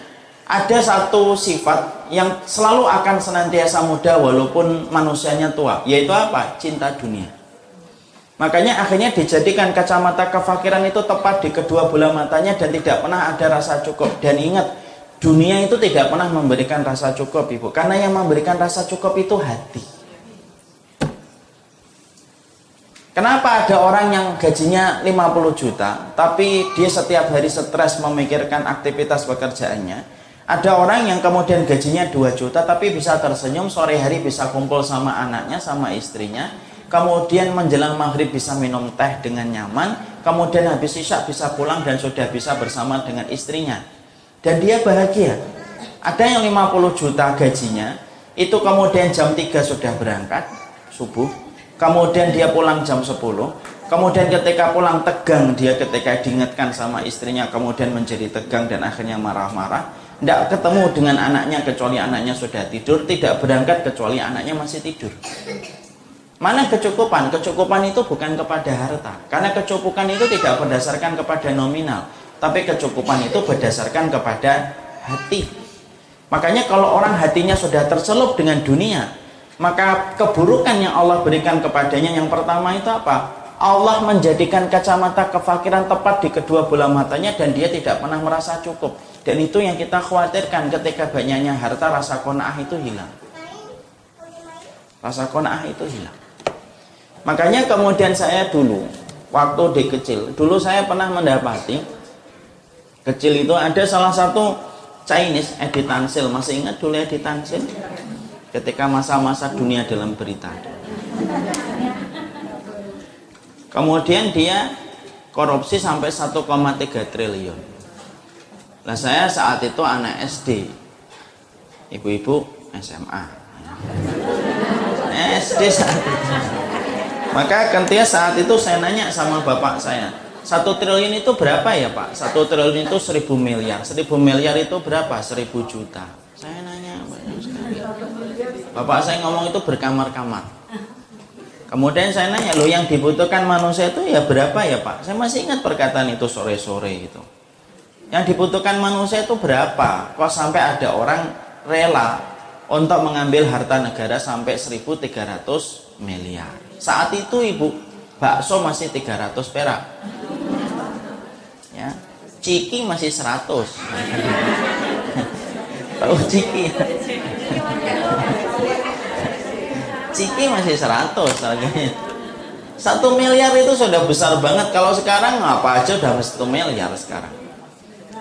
A: ada satu sifat yang selalu akan senantiasa muda walaupun manusianya tua, yaitu apa? Cinta dunia. Makanya akhirnya dijadikan kacamata kefakiran itu tepat di kedua bola matanya dan tidak pernah ada rasa cukup. Dan ingat, dunia itu tidak pernah memberikan rasa cukup, Ibu. Karena yang memberikan rasa cukup itu hati. Kenapa ada orang yang gajinya 50 juta, tapi dia setiap hari stres memikirkan aktivitas pekerjaannya? Ada orang yang kemudian gajinya 2 juta, tapi bisa tersenyum, sore hari bisa kumpul sama anaknya, sama istrinya, kemudian menjelang maghrib bisa minum teh dengan nyaman, kemudian habis isya bisa pulang dan sudah bisa bersama dengan istrinya. Dan dia bahagia. Ada yang 50 juta gajinya, itu kemudian jam 3 sudah berangkat, subuh, kemudian dia pulang jam 10 kemudian ketika pulang tegang dia ketika diingatkan sama istrinya kemudian menjadi tegang dan akhirnya marah-marah. Tidak ketemu dengan anaknya kecuali anaknya sudah tidur tidak berangkat kecuali anaknya masih tidur. Mana kecukupan? kecukupan itu bukan kepada harta. Karena kecukupan itu tidak berdasarkan kepada nominal tapi kecukupan itu berdasarkan kepada hati. Makanya kalau orang hatinya sudah tercelup dengan dunia maka keburukan yang Allah berikan kepadanya yang pertama itu apa? Allah menjadikan kacamata kefakiran tepat di kedua bola matanya dan dia tidak pernah merasa cukup. Dan itu yang kita khawatirkan ketika banyaknya harta rasa kona'ah itu hilang. Rasa kona'ah itu hilang. Makanya kemudian saya dulu waktu di kecil, dulu saya pernah mendapati kecil itu ada salah satu Chinese editansil, masih ingat dulu editansil? Ketika masa-masa dunia dalam berita. Kemudian dia korupsi sampai 1,3 triliun. Nah saya saat itu anak SD, ibu-ibu SMA. SD saat itu. Maka ketika saat itu saya nanya sama bapak saya, satu triliun itu berapa ya pak? Satu triliun itu seribu miliar. Seribu miliar itu berapa? Seribu juta. Saya nanya banyak sekali. Bapak saya ngomong itu berkamar-kamar. Kemudian saya nanya, lo yang dibutuhkan manusia itu ya berapa ya Pak? Saya masih ingat perkataan itu sore-sore itu. Yang dibutuhkan manusia itu berapa? Kok sampai ada orang rela untuk mengambil harta negara sampai 1.300 miliar. Saat itu Ibu, bakso masih 300 perak. Ya. Ciki masih 100. *laughs* Tahu ciki? Ciki masih 100 harganya. Satu miliar itu sudah besar banget. Kalau sekarang apa aja udah satu miliar sekarang.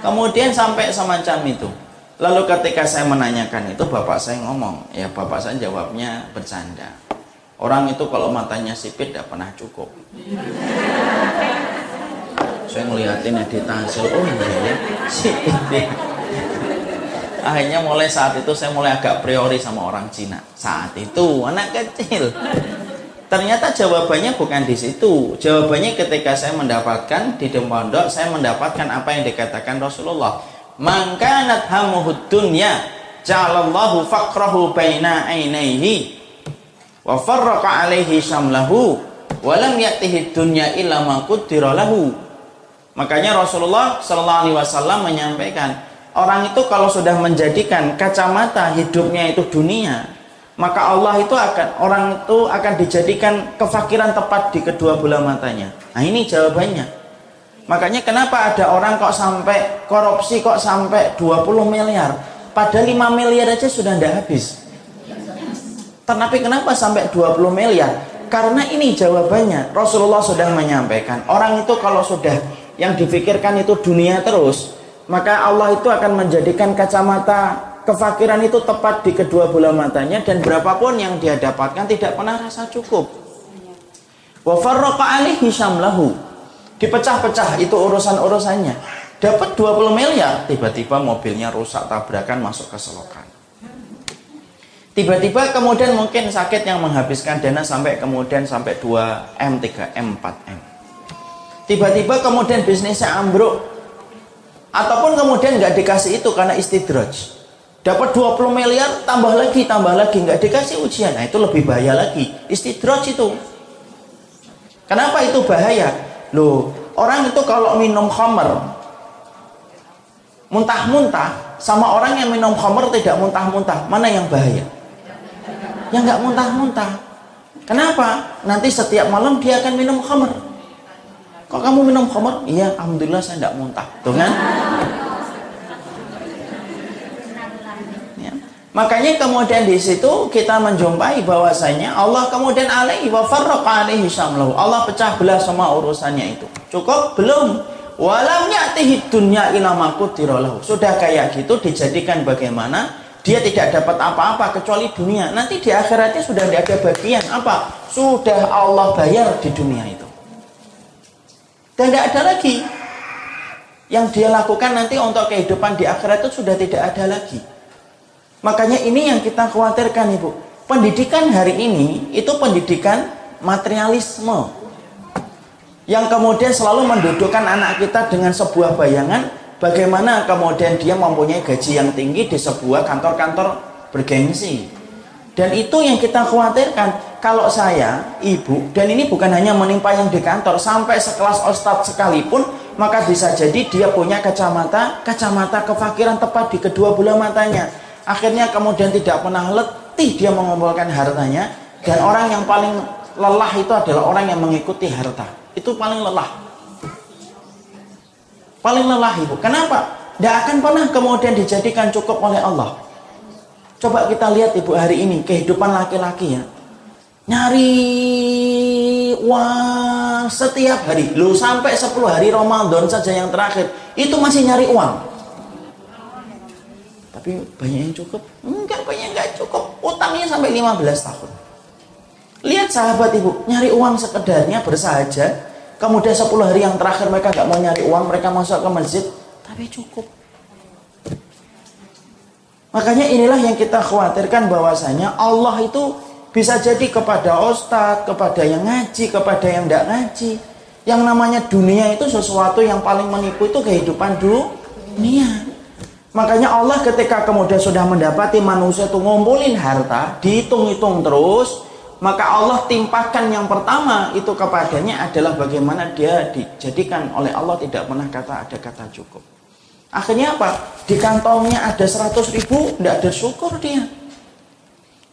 A: Kemudian sampai semacam itu. Lalu ketika saya menanyakan itu bapak saya ngomong, ya bapak saya jawabnya bercanda. Orang itu kalau matanya sipit tidak pernah cukup. saya ngeliatin editasi, oh iya ya, sipit akhirnya mulai saat itu saya mulai agak priori sama orang Cina. Saat itu anak kecil. Ternyata jawabannya bukan di situ. Jawabannya ketika saya mendapatkan di pondok saya mendapatkan apa yang dikatakan Rasulullah. Mangkanat hamuhud dunya ja'alallahu faqrahu baina ainaihi wa farraqa alaihi syamlahu wa lam ya'tihi dunya illa makanya Rasulullah sallallahu alaihi wasallam menyampaikan orang itu kalau sudah menjadikan kacamata hidupnya itu dunia maka Allah itu akan orang itu akan dijadikan kefakiran tepat di kedua bola matanya. Nah ini jawabannya. Makanya kenapa ada orang kok sampai korupsi kok sampai 20 miliar? Pada 5 miliar aja sudah tidak habis. Tapi kenapa sampai 20 miliar? Karena ini jawabannya. Rasulullah sudah menyampaikan. Orang itu kalau sudah yang difikirkan itu dunia terus maka Allah itu akan menjadikan kacamata kefakiran itu tepat di kedua bola matanya dan berapapun yang dia dapatkan tidak pernah rasa cukup. Wa farraqa alaihi syamlahu. Dipecah-pecah itu urusan-urusannya. Dapat 20 miliar, tiba-tiba mobilnya rusak tabrakan masuk ke selokan. Tiba-tiba kemudian mungkin sakit yang menghabiskan dana sampai kemudian sampai 2M, 3M, 4M. Tiba-tiba kemudian bisnisnya ambruk, ataupun kemudian nggak dikasih itu karena istidraj. Dapat 20 miliar tambah lagi tambah lagi nggak dikasih ujian. Nah itu lebih bahaya lagi. Istidraj itu. Kenapa itu bahaya? Loh orang itu kalau minum khamer muntah-muntah sama orang yang minum khamer tidak muntah-muntah mana yang bahaya? Yang nggak muntah-muntah. Kenapa? Nanti setiap malam dia akan minum khamer Kok kamu minum khamar? Iya, alhamdulillah saya tidak muntah. Tuh kan? Ya.
B: Makanya kemudian di situ kita menjumpai bahwasanya Allah kemudian alaihi wa farraqa alaihi syamlahu. Allah pecah belah semua urusannya itu. Cukup? Belum. Walam ya'tihi dunya ila ma Sudah kayak gitu dijadikan bagaimana dia tidak dapat apa-apa kecuali dunia. Nanti di akhiratnya sudah tidak ada bagian apa? Sudah Allah bayar di dunia itu. Dan tidak ada lagi yang dia lakukan nanti untuk kehidupan di akhirat itu sudah tidak ada lagi. Makanya ini yang kita khawatirkan Ibu. Pendidikan hari ini itu pendidikan materialisme. Yang kemudian selalu mendudukkan anak kita dengan sebuah bayangan bagaimana kemudian dia mempunyai gaji yang tinggi di sebuah kantor-kantor bergengsi. Dan itu yang kita khawatirkan. Kalau saya, ibu, dan ini bukan hanya menimpa yang di kantor, sampai sekelas ustadz sekalipun, maka bisa jadi dia punya kacamata, kacamata kefakiran tepat di kedua bola matanya. Akhirnya kemudian tidak pernah letih dia mengumpulkan hartanya dan orang yang paling lelah itu adalah orang yang mengikuti harta. Itu paling lelah. Paling lelah ibu. Kenapa? tidak akan pernah kemudian dijadikan cukup oleh Allah. Coba kita lihat ibu hari ini kehidupan laki-laki ya nyari uang setiap hari. Lu sampai 10 hari Ramadan saja yang terakhir itu masih nyari uang. Tapi banyak yang cukup? Enggak banyak enggak cukup. Utangnya sampai 15 tahun. Lihat sahabat ibu nyari uang sekedarnya bersahaja. Kemudian 10 hari yang terakhir mereka nggak mau nyari uang mereka masuk ke masjid tapi cukup. Makanya inilah yang kita khawatirkan bahwasanya Allah itu bisa jadi kepada ustadz, kepada yang ngaji, kepada yang tidak ngaji. Yang namanya dunia itu sesuatu yang paling menipu itu kehidupan dunia. Makanya Allah ketika kemudian sudah mendapati manusia itu ngumpulin harta, dihitung-hitung terus, maka Allah timpakan yang pertama itu kepadanya adalah bagaimana dia dijadikan oleh Allah tidak pernah kata ada kata cukup. Akhirnya apa? Di kantongnya ada 100 ribu, tidak ada syukur dia.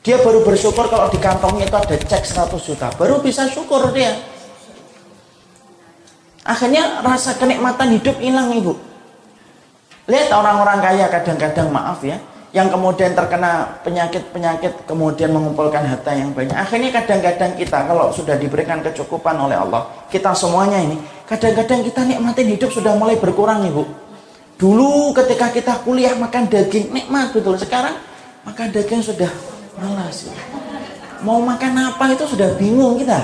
B: Dia baru bersyukur kalau di kantongnya itu ada cek 100 juta, baru bisa syukur dia. Akhirnya rasa kenikmatan hidup hilang ibu. Lihat orang-orang kaya kadang-kadang maaf ya, yang kemudian terkena penyakit-penyakit kemudian mengumpulkan harta yang banyak. Akhirnya kadang-kadang kita kalau sudah diberikan kecukupan oleh Allah, kita semuanya ini, kadang-kadang kita nikmatin hidup sudah mulai berkurang Ibu. Dulu ketika kita kuliah makan daging nikmat betul. Sekarang makan daging sudah malas. Mau makan apa itu sudah bingung kita.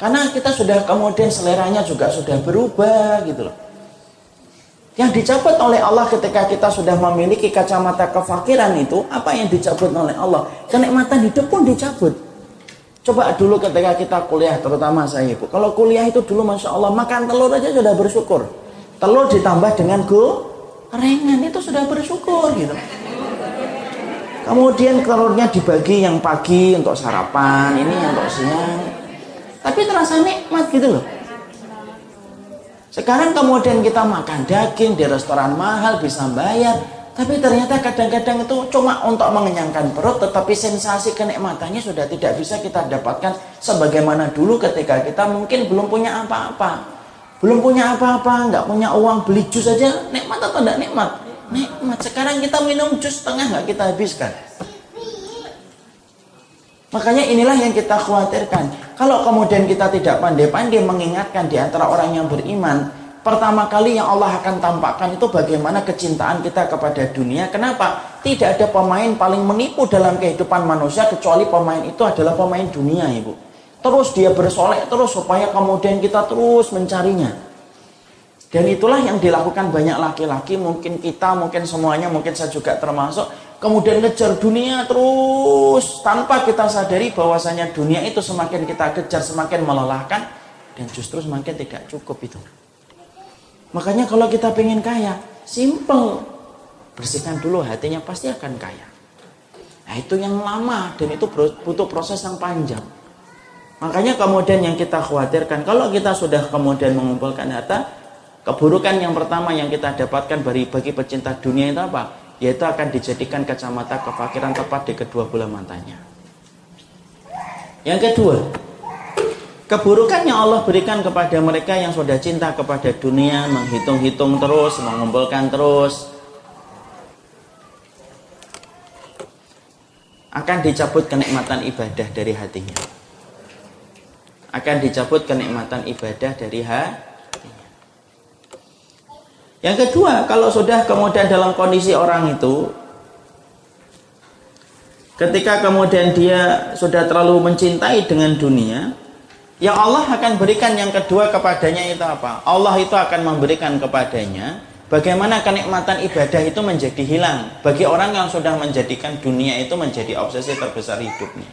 B: Karena kita sudah kemudian seleranya juga sudah berubah gitu loh. Yang dicabut oleh Allah ketika kita sudah memiliki kacamata kefakiran itu, apa yang dicabut oleh Allah? Kenikmatan hidup pun dicabut. Coba dulu ketika kita kuliah, terutama saya ibu. Kalau kuliah itu dulu Masya Allah, makan telur aja sudah bersyukur. Telur ditambah dengan gorengan, itu sudah bersyukur gitu. Kemudian telurnya dibagi yang pagi untuk sarapan, ini untuk siang. Tapi terasa nikmat gitu loh. Sekarang kemudian kita makan daging di restoran mahal bisa bayar, tapi ternyata kadang-kadang itu cuma untuk mengenyangkan perut, tetapi sensasi kenikmatannya sudah tidak bisa kita dapatkan sebagaimana dulu ketika kita mungkin belum punya apa-apa. Belum punya apa-apa, nggak punya uang beli jus saja, nikmat atau tidak nikmat? Nikmat. Sekarang kita minum jus setengah nggak kita habiskan. Makanya inilah yang kita khawatirkan. Kalau kemudian kita tidak pandai-pandai mengingatkan di antara orang yang beriman, pertama kali yang Allah akan tampakkan itu bagaimana kecintaan kita kepada dunia. Kenapa? Tidak ada pemain paling menipu dalam kehidupan manusia kecuali pemain itu adalah pemain dunia, Ibu. Terus dia bersolek terus supaya kemudian kita terus mencarinya. Dan itulah yang dilakukan banyak laki-laki, mungkin kita, mungkin semuanya, mungkin saya juga termasuk kemudian ngejar dunia terus tanpa kita sadari bahwasanya dunia itu semakin kita kejar semakin melelahkan dan justru semakin tidak cukup itu. Makanya kalau kita pengen kaya, simple. Bersihkan dulu hatinya pasti akan kaya. Nah itu yang lama dan itu butuh proses yang panjang. Makanya kemudian yang kita khawatirkan kalau kita sudah kemudian mengumpulkan harta, keburukan yang pertama yang kita dapatkan bagi bagi pecinta dunia itu apa? yaitu akan dijadikan kacamata kefakiran tepat di kedua bola matanya. Yang kedua, keburukan yang Allah berikan kepada mereka yang sudah cinta kepada dunia, menghitung-hitung terus, mengumpulkan terus. akan dicabut kenikmatan ibadah dari hatinya. Akan dicabut kenikmatan ibadah dari hatinya. Yang kedua, kalau sudah kemudian dalam kondisi orang itu ketika kemudian dia sudah terlalu mencintai dengan dunia, yang Allah akan berikan yang kedua kepadanya itu apa? Allah itu akan memberikan kepadanya bagaimana kenikmatan ibadah itu menjadi hilang bagi orang yang sudah menjadikan dunia itu menjadi obsesi terbesar hidupnya.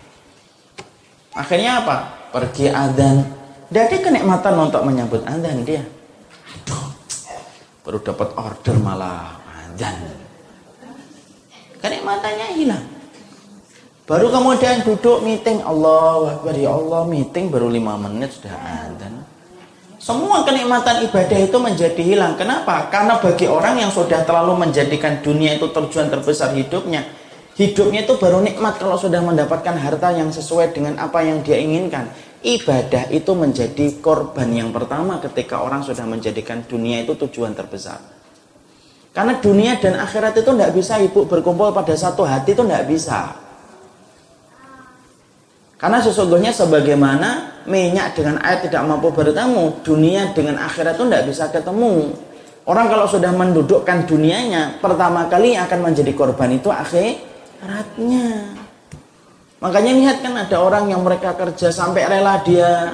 B: Akhirnya apa? Pergi adzan. Ada kenikmatan untuk menyambut adzan dia. Baru dapat order malah adzan. Kenikmatannya hilang. Baru kemudian duduk meeting Allah Akbar ya Allah meeting baru lima menit sudah adzan. Semua kenikmatan ibadah itu menjadi hilang. Kenapa? Karena bagi orang yang sudah terlalu menjadikan dunia itu tujuan terbesar hidupnya, hidupnya itu baru nikmat kalau sudah mendapatkan harta yang sesuai dengan apa yang dia inginkan. Ibadah itu menjadi korban yang pertama ketika orang sudah menjadikan dunia itu tujuan terbesar. Karena dunia dan akhirat itu tidak bisa ibu berkumpul pada satu hati itu tidak bisa. Karena sesungguhnya sebagaimana minyak dengan air tidak mampu bertemu, dunia dengan akhirat itu tidak bisa ketemu. Orang kalau sudah mendudukkan dunianya, pertama kali yang akan menjadi korban itu akhiratnya. Makanya lihat kan ada orang yang mereka kerja sampai rela dia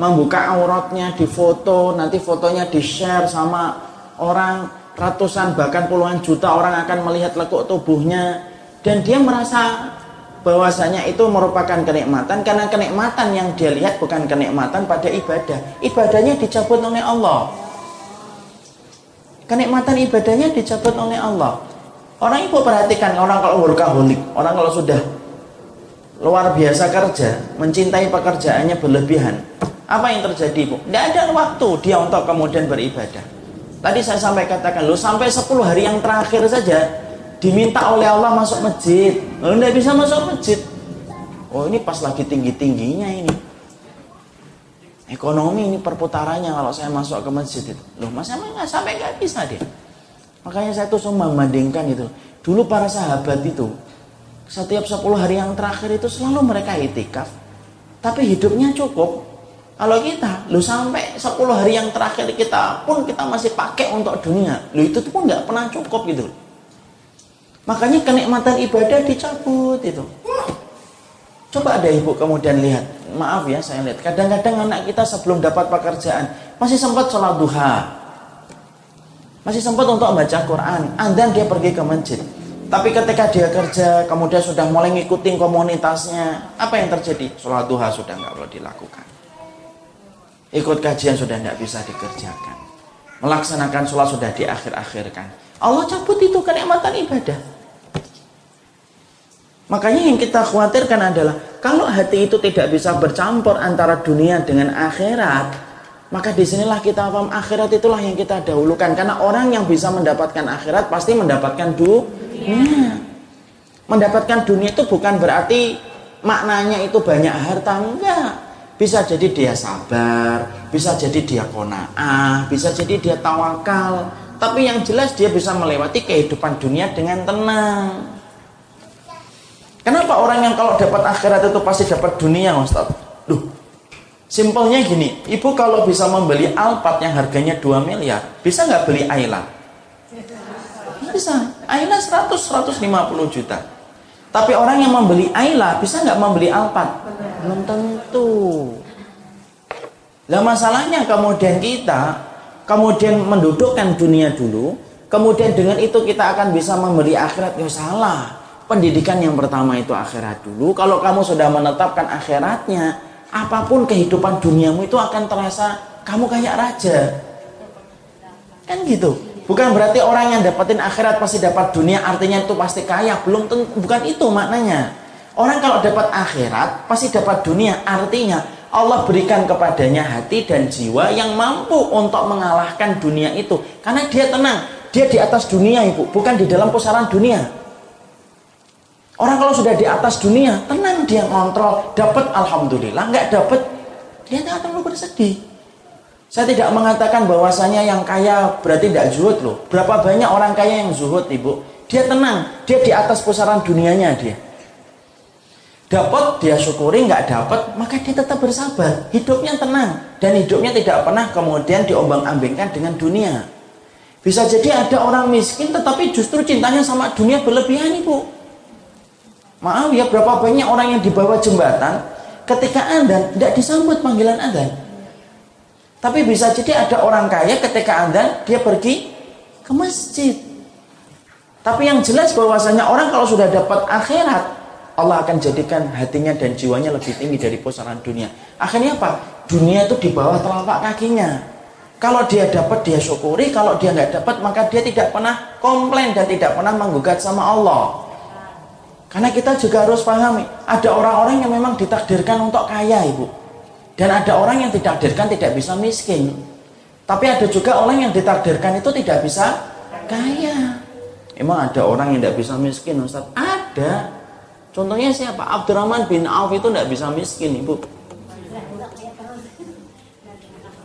B: membuka auratnya di foto, nanti fotonya di share sama orang ratusan bahkan puluhan juta orang akan melihat lekuk tubuhnya dan dia merasa bahwasanya itu merupakan kenikmatan karena kenikmatan yang dia lihat bukan kenikmatan pada ibadah. Ibadahnya dicabut oleh Allah. Kenikmatan ibadahnya dicabut oleh Allah. Orang ibu perhatikan orang kalau workaholic, orang kalau sudah luar biasa kerja, mencintai pekerjaannya berlebihan. Apa yang terjadi, Bu? Tidak ada waktu dia untuk kemudian beribadah. Tadi saya sampai katakan, lo sampai 10 hari yang terakhir saja diminta oleh Allah masuk masjid lalu tidak bisa masuk masjid oh ini pas lagi tinggi-tingginya ini ekonomi ini perputarannya kalau saya masuk ke masjid itu loh mas emang nggak sampai nggak bisa dia makanya saya tuh semua membandingkan itu dulu para sahabat itu setiap 10 hari yang terakhir itu selalu mereka itikaf. Tapi hidupnya cukup. Kalau kita lu sampai 10 hari yang terakhir kita pun kita masih pakai untuk dunia lu itu pun nggak pernah cukup gitu. Makanya kenikmatan ibadah dicabut itu. Coba ada ibu kemudian lihat, maaf ya saya lihat, kadang-kadang anak kita sebelum dapat pekerjaan masih sempat sholat duha, masih sempat untuk membaca Quran, dan dia pergi ke masjid. Tapi ketika dia kerja, kemudian sudah mulai ngikutin komunitasnya, apa yang terjadi? Sholat duha sudah nggak boleh dilakukan. Ikut kajian sudah tidak bisa dikerjakan. Melaksanakan sholat sudah di akhir-akhirkan. Allah cabut itu kenikmatan ibadah. Makanya yang kita khawatirkan adalah kalau hati itu tidak bisa bercampur antara dunia dengan akhirat, maka di sinilah kita paham akhirat itulah yang kita dahulukan karena orang yang bisa mendapatkan akhirat pasti mendapatkan dunia. Mendapatkan dunia itu bukan berarti maknanya itu banyak harta enggak. Bisa jadi dia sabar, bisa jadi dia kona'ah, bisa jadi dia tawakal. Tapi yang jelas dia bisa melewati kehidupan dunia dengan tenang. Kenapa orang yang kalau dapat akhirat itu pasti dapat dunia, Ustaz? Duh, simpelnya gini, ibu kalau bisa membeli Alphard yang harganya 2 miliar, bisa nggak beli Ayla? Bisa. Ayla 100, 150 juta. Tapi orang yang membeli Ayla bisa nggak membeli Alphard? Belum tentu. Lah masalahnya kemudian kita kemudian mendudukkan dunia dulu, kemudian dengan itu kita akan bisa membeli akhirat, ya salah pendidikan yang pertama itu akhirat dulu. Kalau kamu sudah menetapkan akhiratnya, apa pun kehidupan duniamu itu akan terasa kamu kayak raja. Kan gitu. Bukan berarti orang yang dapatin akhirat pasti dapat dunia artinya itu pasti kaya. Belum tentu, bukan itu maknanya. Orang kalau dapat akhirat pasti dapat dunia artinya Allah berikan kepadanya hati dan jiwa yang mampu untuk mengalahkan dunia itu. Karena dia tenang, dia di atas dunia ibu, bukan di dalam pusaran dunia. Orang kalau sudah di atas dunia, tenang dia ngontrol, dapat alhamdulillah, nggak dapat dia nggak terlalu bersedih. Saya tidak mengatakan bahwasanya yang kaya berarti tidak zuhud loh. Berapa banyak orang kaya yang zuhud, Ibu? Dia tenang, dia di atas pusaran dunianya dia. dapat dia syukuri nggak dapat maka dia tetap bersabar hidupnya tenang dan hidupnya tidak pernah kemudian diombang-ambingkan dengan dunia bisa jadi ada orang miskin tetapi justru cintanya sama dunia berlebihan ibu maaf ya berapa banyak orang yang di bawah jembatan ketika anda tidak disambut panggilan anda tapi bisa jadi ada orang kaya ketika anda dia pergi ke masjid tapi yang jelas bahwasanya orang kalau sudah dapat akhirat Allah akan jadikan hatinya dan jiwanya lebih tinggi dari pusaran dunia. Akhirnya apa? Dunia itu di bawah telapak kakinya. Kalau dia dapat dia syukuri, kalau dia nggak dapat maka dia tidak pernah komplain dan tidak pernah menggugat sama Allah. Karena kita juga harus pahami, ada orang-orang yang memang ditakdirkan untuk kaya, Ibu. Dan ada orang yang ditakdirkan tidak bisa miskin. Tapi ada juga orang yang ditakdirkan itu tidak bisa kaya. Emang ada orang yang tidak bisa miskin, Ustaz? Ada. Contohnya siapa? Abdurrahman bin Auf itu tidak bisa miskin, ibu.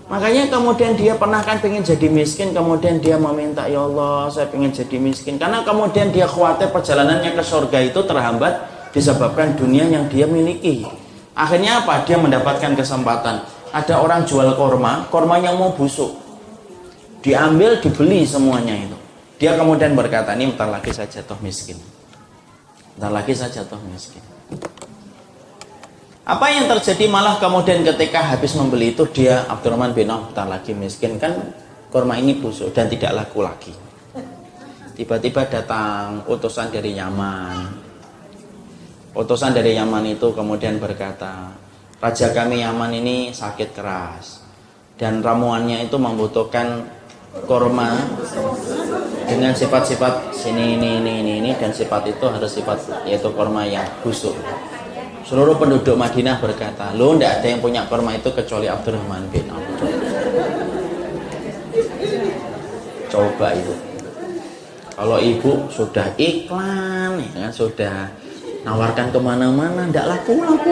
B: Makanya kemudian dia pernah kan pengen jadi miskin, kemudian dia meminta ya Allah saya pengen jadi miskin. Karena kemudian dia khawatir perjalanannya ke surga itu terhambat disebabkan dunia yang dia miliki. Akhirnya apa? Dia mendapatkan kesempatan. Ada orang jual korma, korma yang mau busuk. Diambil, dibeli semuanya itu. Dia kemudian berkata, ini bentar lagi saya jatuh miskin. Bentar lagi saya jatuh miskin. Apa yang terjadi malah kemudian ketika habis membeli itu dia Abdurrahman bin Auf bentar lagi miskin kan kurma ini busuk dan tidak laku lagi. Tiba-tiba datang utusan dari Yaman. Utusan dari Yaman itu kemudian berkata, Raja kami Yaman ini sakit keras dan ramuannya itu membutuhkan korma dengan sifat-sifat sini ini ini ini ini dan sifat itu harus sifat yaitu korma yang busuk. Seluruh penduduk Madinah berkata, lo tidak ada yang punya korma itu kecuali Abdurrahman bin Auf. Coba ibu. Kalau ibu sudah iklan, ya sudah nawarkan ke mana-mana, tidak laku-laku.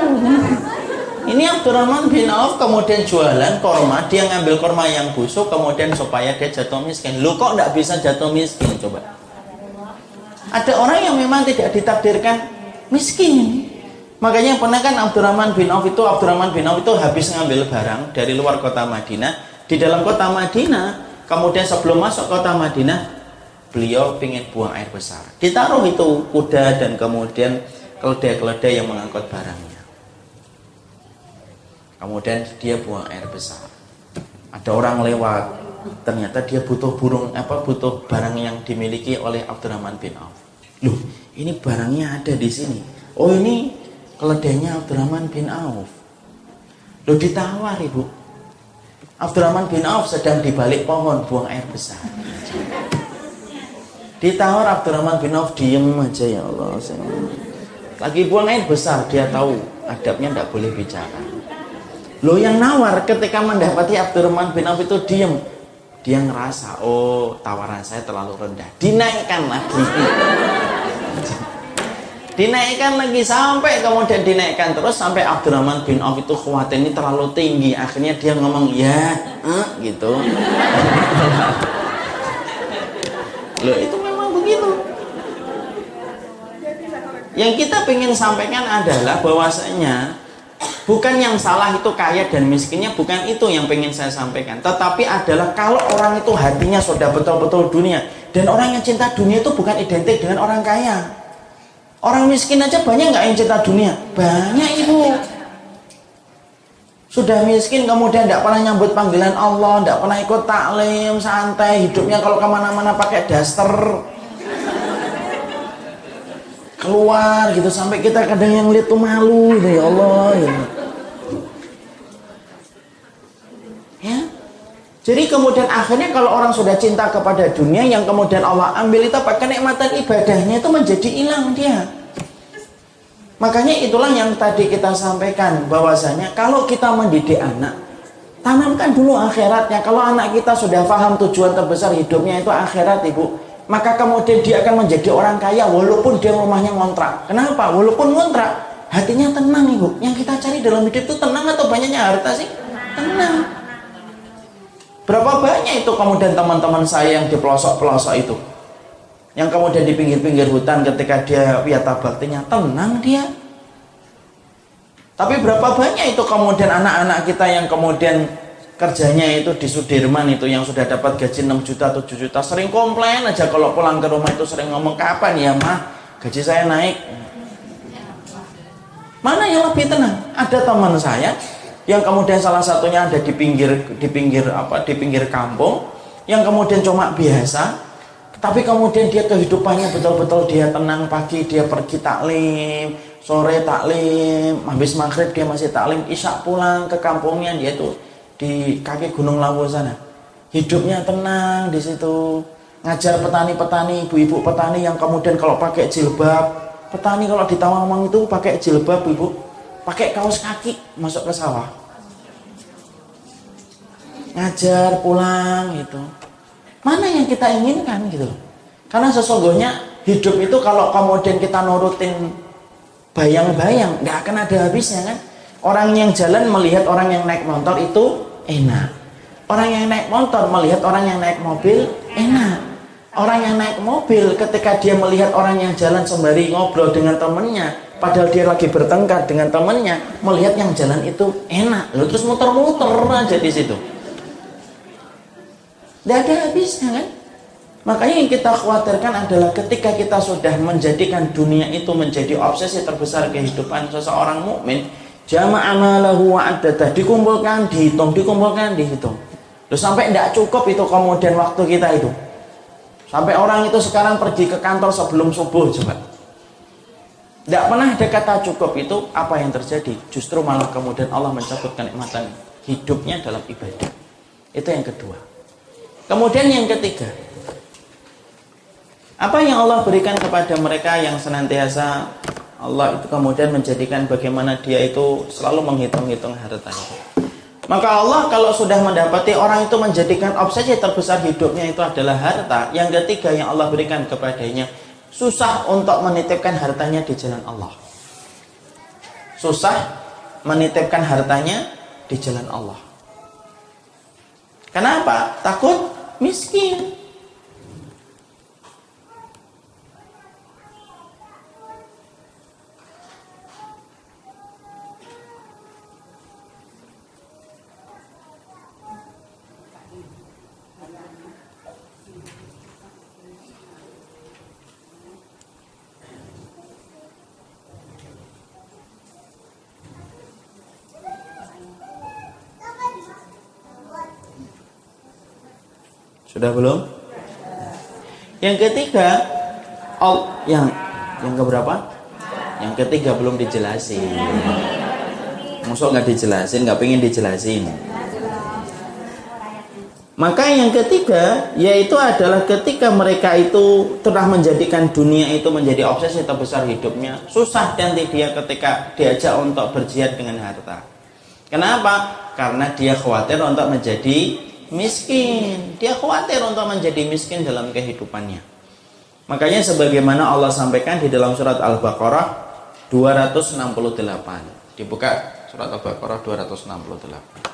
B: Ini Abdurrahman bin Auf kemudian jualan korma, dia ngambil korma yang busuk, kemudian supaya dia jatuh miskin. Lu kok nggak bisa jatuh miskin? Coba. Ada orang yang memang tidak ditakdirkan miskin. Makanya pernah kan Abdurrahman bin Auf itu Abdurrahman bin Auf itu habis ngambil barang dari luar kota Madinah di dalam kota Madinah. Kemudian sebelum masuk kota Madinah, beliau ingin buang air besar. Ditaruh itu kuda dan kemudian keledai-keledai yang mengangkut barangnya. Kemudian dia buang air besar. Ada orang lewat, ternyata dia butuh burung apa butuh barang yang dimiliki oleh Abdurrahman bin Auf. Loh, ini barangnya ada di sini. Oh, ini keledainya Abdurrahman bin Auf. Loh ditawar ibu. Abdurrahman bin Auf sedang di balik pohon buang air besar. Ditawar Abdurrahman bin Auf diem aja ya Allah. Lagi buang air besar dia tahu adabnya tidak boleh bicara. Lo yang nawar ketika mendapati Abdurrahman bin Auf itu diem. Dia ngerasa, oh tawaran saya terlalu rendah. Dinaikkan lagi. *laughs* dinaikkan lagi sampai kemudian dinaikkan terus sampai Abdurrahman bin Auf itu khawatir ini terlalu tinggi. Akhirnya dia ngomong, ya, eh, gitu. *laughs* Loh itu memang begitu. Yang kita ingin sampaikan adalah bahwasanya Bukan yang salah itu kaya dan miskinnya, bukan itu yang pengen saya sampaikan. Tetapi adalah kalau orang itu hatinya sudah betul-betul dunia. Dan orang yang cinta dunia itu bukan identik dengan orang kaya. Orang miskin aja banyak nggak yang cinta dunia? Banyak ibu. Sudah miskin kemudian tidak pernah nyambut panggilan Allah, tidak pernah ikut taklim, santai, hidupnya kalau ke mana-mana pakai daster keluar gitu sampai kita kadang yang lihat tuh malu gitu ya Allah ya. ya. Jadi kemudian akhirnya kalau orang sudah cinta kepada dunia yang kemudian Allah ambil itu apa kenikmatan ibadahnya itu menjadi hilang dia. Makanya itulah yang tadi kita sampaikan bahwasanya kalau kita mendidik anak tanamkan dulu akhiratnya. Kalau anak kita sudah paham tujuan terbesar hidupnya itu akhirat ibu maka kemudian dia akan menjadi orang kaya walaupun dia rumahnya ngontrak. Kenapa? Walaupun ngontrak, hatinya tenang ibu. Yang kita cari dalam hidup itu tenang atau banyaknya harta sih? Tenang. Berapa banyak itu kemudian teman-teman saya yang di pelosok-pelosok itu. Yang kemudian di pinggir-pinggir hutan ketika dia wiyata baktinya tenang dia. Tapi berapa banyak itu kemudian anak-anak kita yang kemudian kerjanya itu di Sudirman itu yang sudah dapat gaji 6 juta 7 juta. Sering komplain aja kalau pulang ke rumah itu sering ngomong kapan ya mah gaji saya naik. Mana yang lebih tenang? Ada teman saya yang kemudian salah satunya ada di pinggir di pinggir apa di pinggir kampung yang kemudian cuma biasa tapi kemudian dia kehidupannya betul-betul dia tenang pagi dia pergi taklim sore taklim habis maghrib dia masih taklim isya pulang ke kampungnya dia tuh di kaki Gunung Lawu sana. Hidupnya tenang di situ. Ngajar petani-petani, ibu-ibu petani yang kemudian kalau pakai jilbab, petani kalau di Tawangmang itu pakai jilbab, ibu, pakai kaos kaki masuk ke sawah. Ngajar pulang gitu. Mana yang kita inginkan gitu Karena sesungguhnya hidup itu kalau kemudian kita nurutin bayang-bayang, nggak akan ada habisnya kan. Orang yang jalan melihat orang yang naik motor itu enak. Orang yang naik motor melihat orang yang naik mobil enak. Orang yang naik mobil ketika dia melihat orang yang jalan sembari ngobrol dengan temennya, padahal dia lagi bertengkar dengan temennya, melihat yang jalan itu enak. Lalu terus muter-muter aja di situ. Tidak ada habisnya kan? Makanya yang kita khawatirkan adalah ketika kita sudah menjadikan dunia itu menjadi obsesi terbesar kehidupan seseorang mukmin, Jama'a malahu wa Dikumpulkan, dihitung, dikumpulkan, dihitung. Loh, sampai tidak cukup itu kemudian waktu kita itu. Sampai orang itu sekarang pergi ke kantor sebelum subuh coba. Tidak pernah ada kata cukup itu apa yang terjadi? Justru malah kemudian Allah mencabut kenikmatan hidupnya dalam ibadah. Itu yang kedua. Kemudian yang ketiga. Apa yang Allah berikan kepada mereka yang senantiasa Allah itu kemudian menjadikan bagaimana dia itu selalu menghitung-hitung hartanya. Maka Allah kalau sudah mendapati orang itu menjadikan obsesi terbesar hidupnya itu adalah harta. Yang ketiga yang Allah berikan kepadanya, susah untuk menitipkan hartanya di jalan Allah. Susah menitipkan hartanya di jalan Allah. Kenapa? Takut miskin. Sudah belum? Yang ketiga, oh, yang yang keberapa? Yang ketiga belum dijelasin. Musuh nggak dijelasin, nggak pengen dijelasin. Maka yang ketiga yaitu adalah ketika mereka itu telah menjadikan dunia itu menjadi obsesi terbesar hidupnya, susah nanti dia ketika diajak untuk berjihad dengan harta. Kenapa? Karena dia khawatir untuk menjadi miskin. Dia khawatir untuk menjadi miskin dalam kehidupannya. Makanya sebagaimana Allah sampaikan di dalam surat Al-Baqarah 268. Dibuka surat Al-Baqarah 268.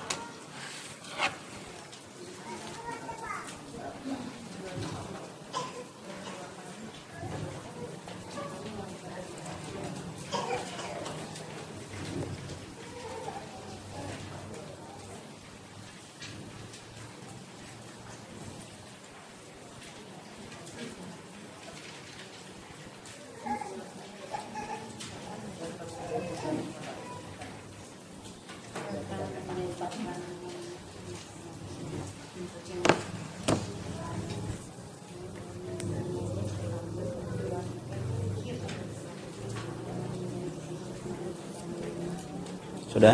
B: Sudah?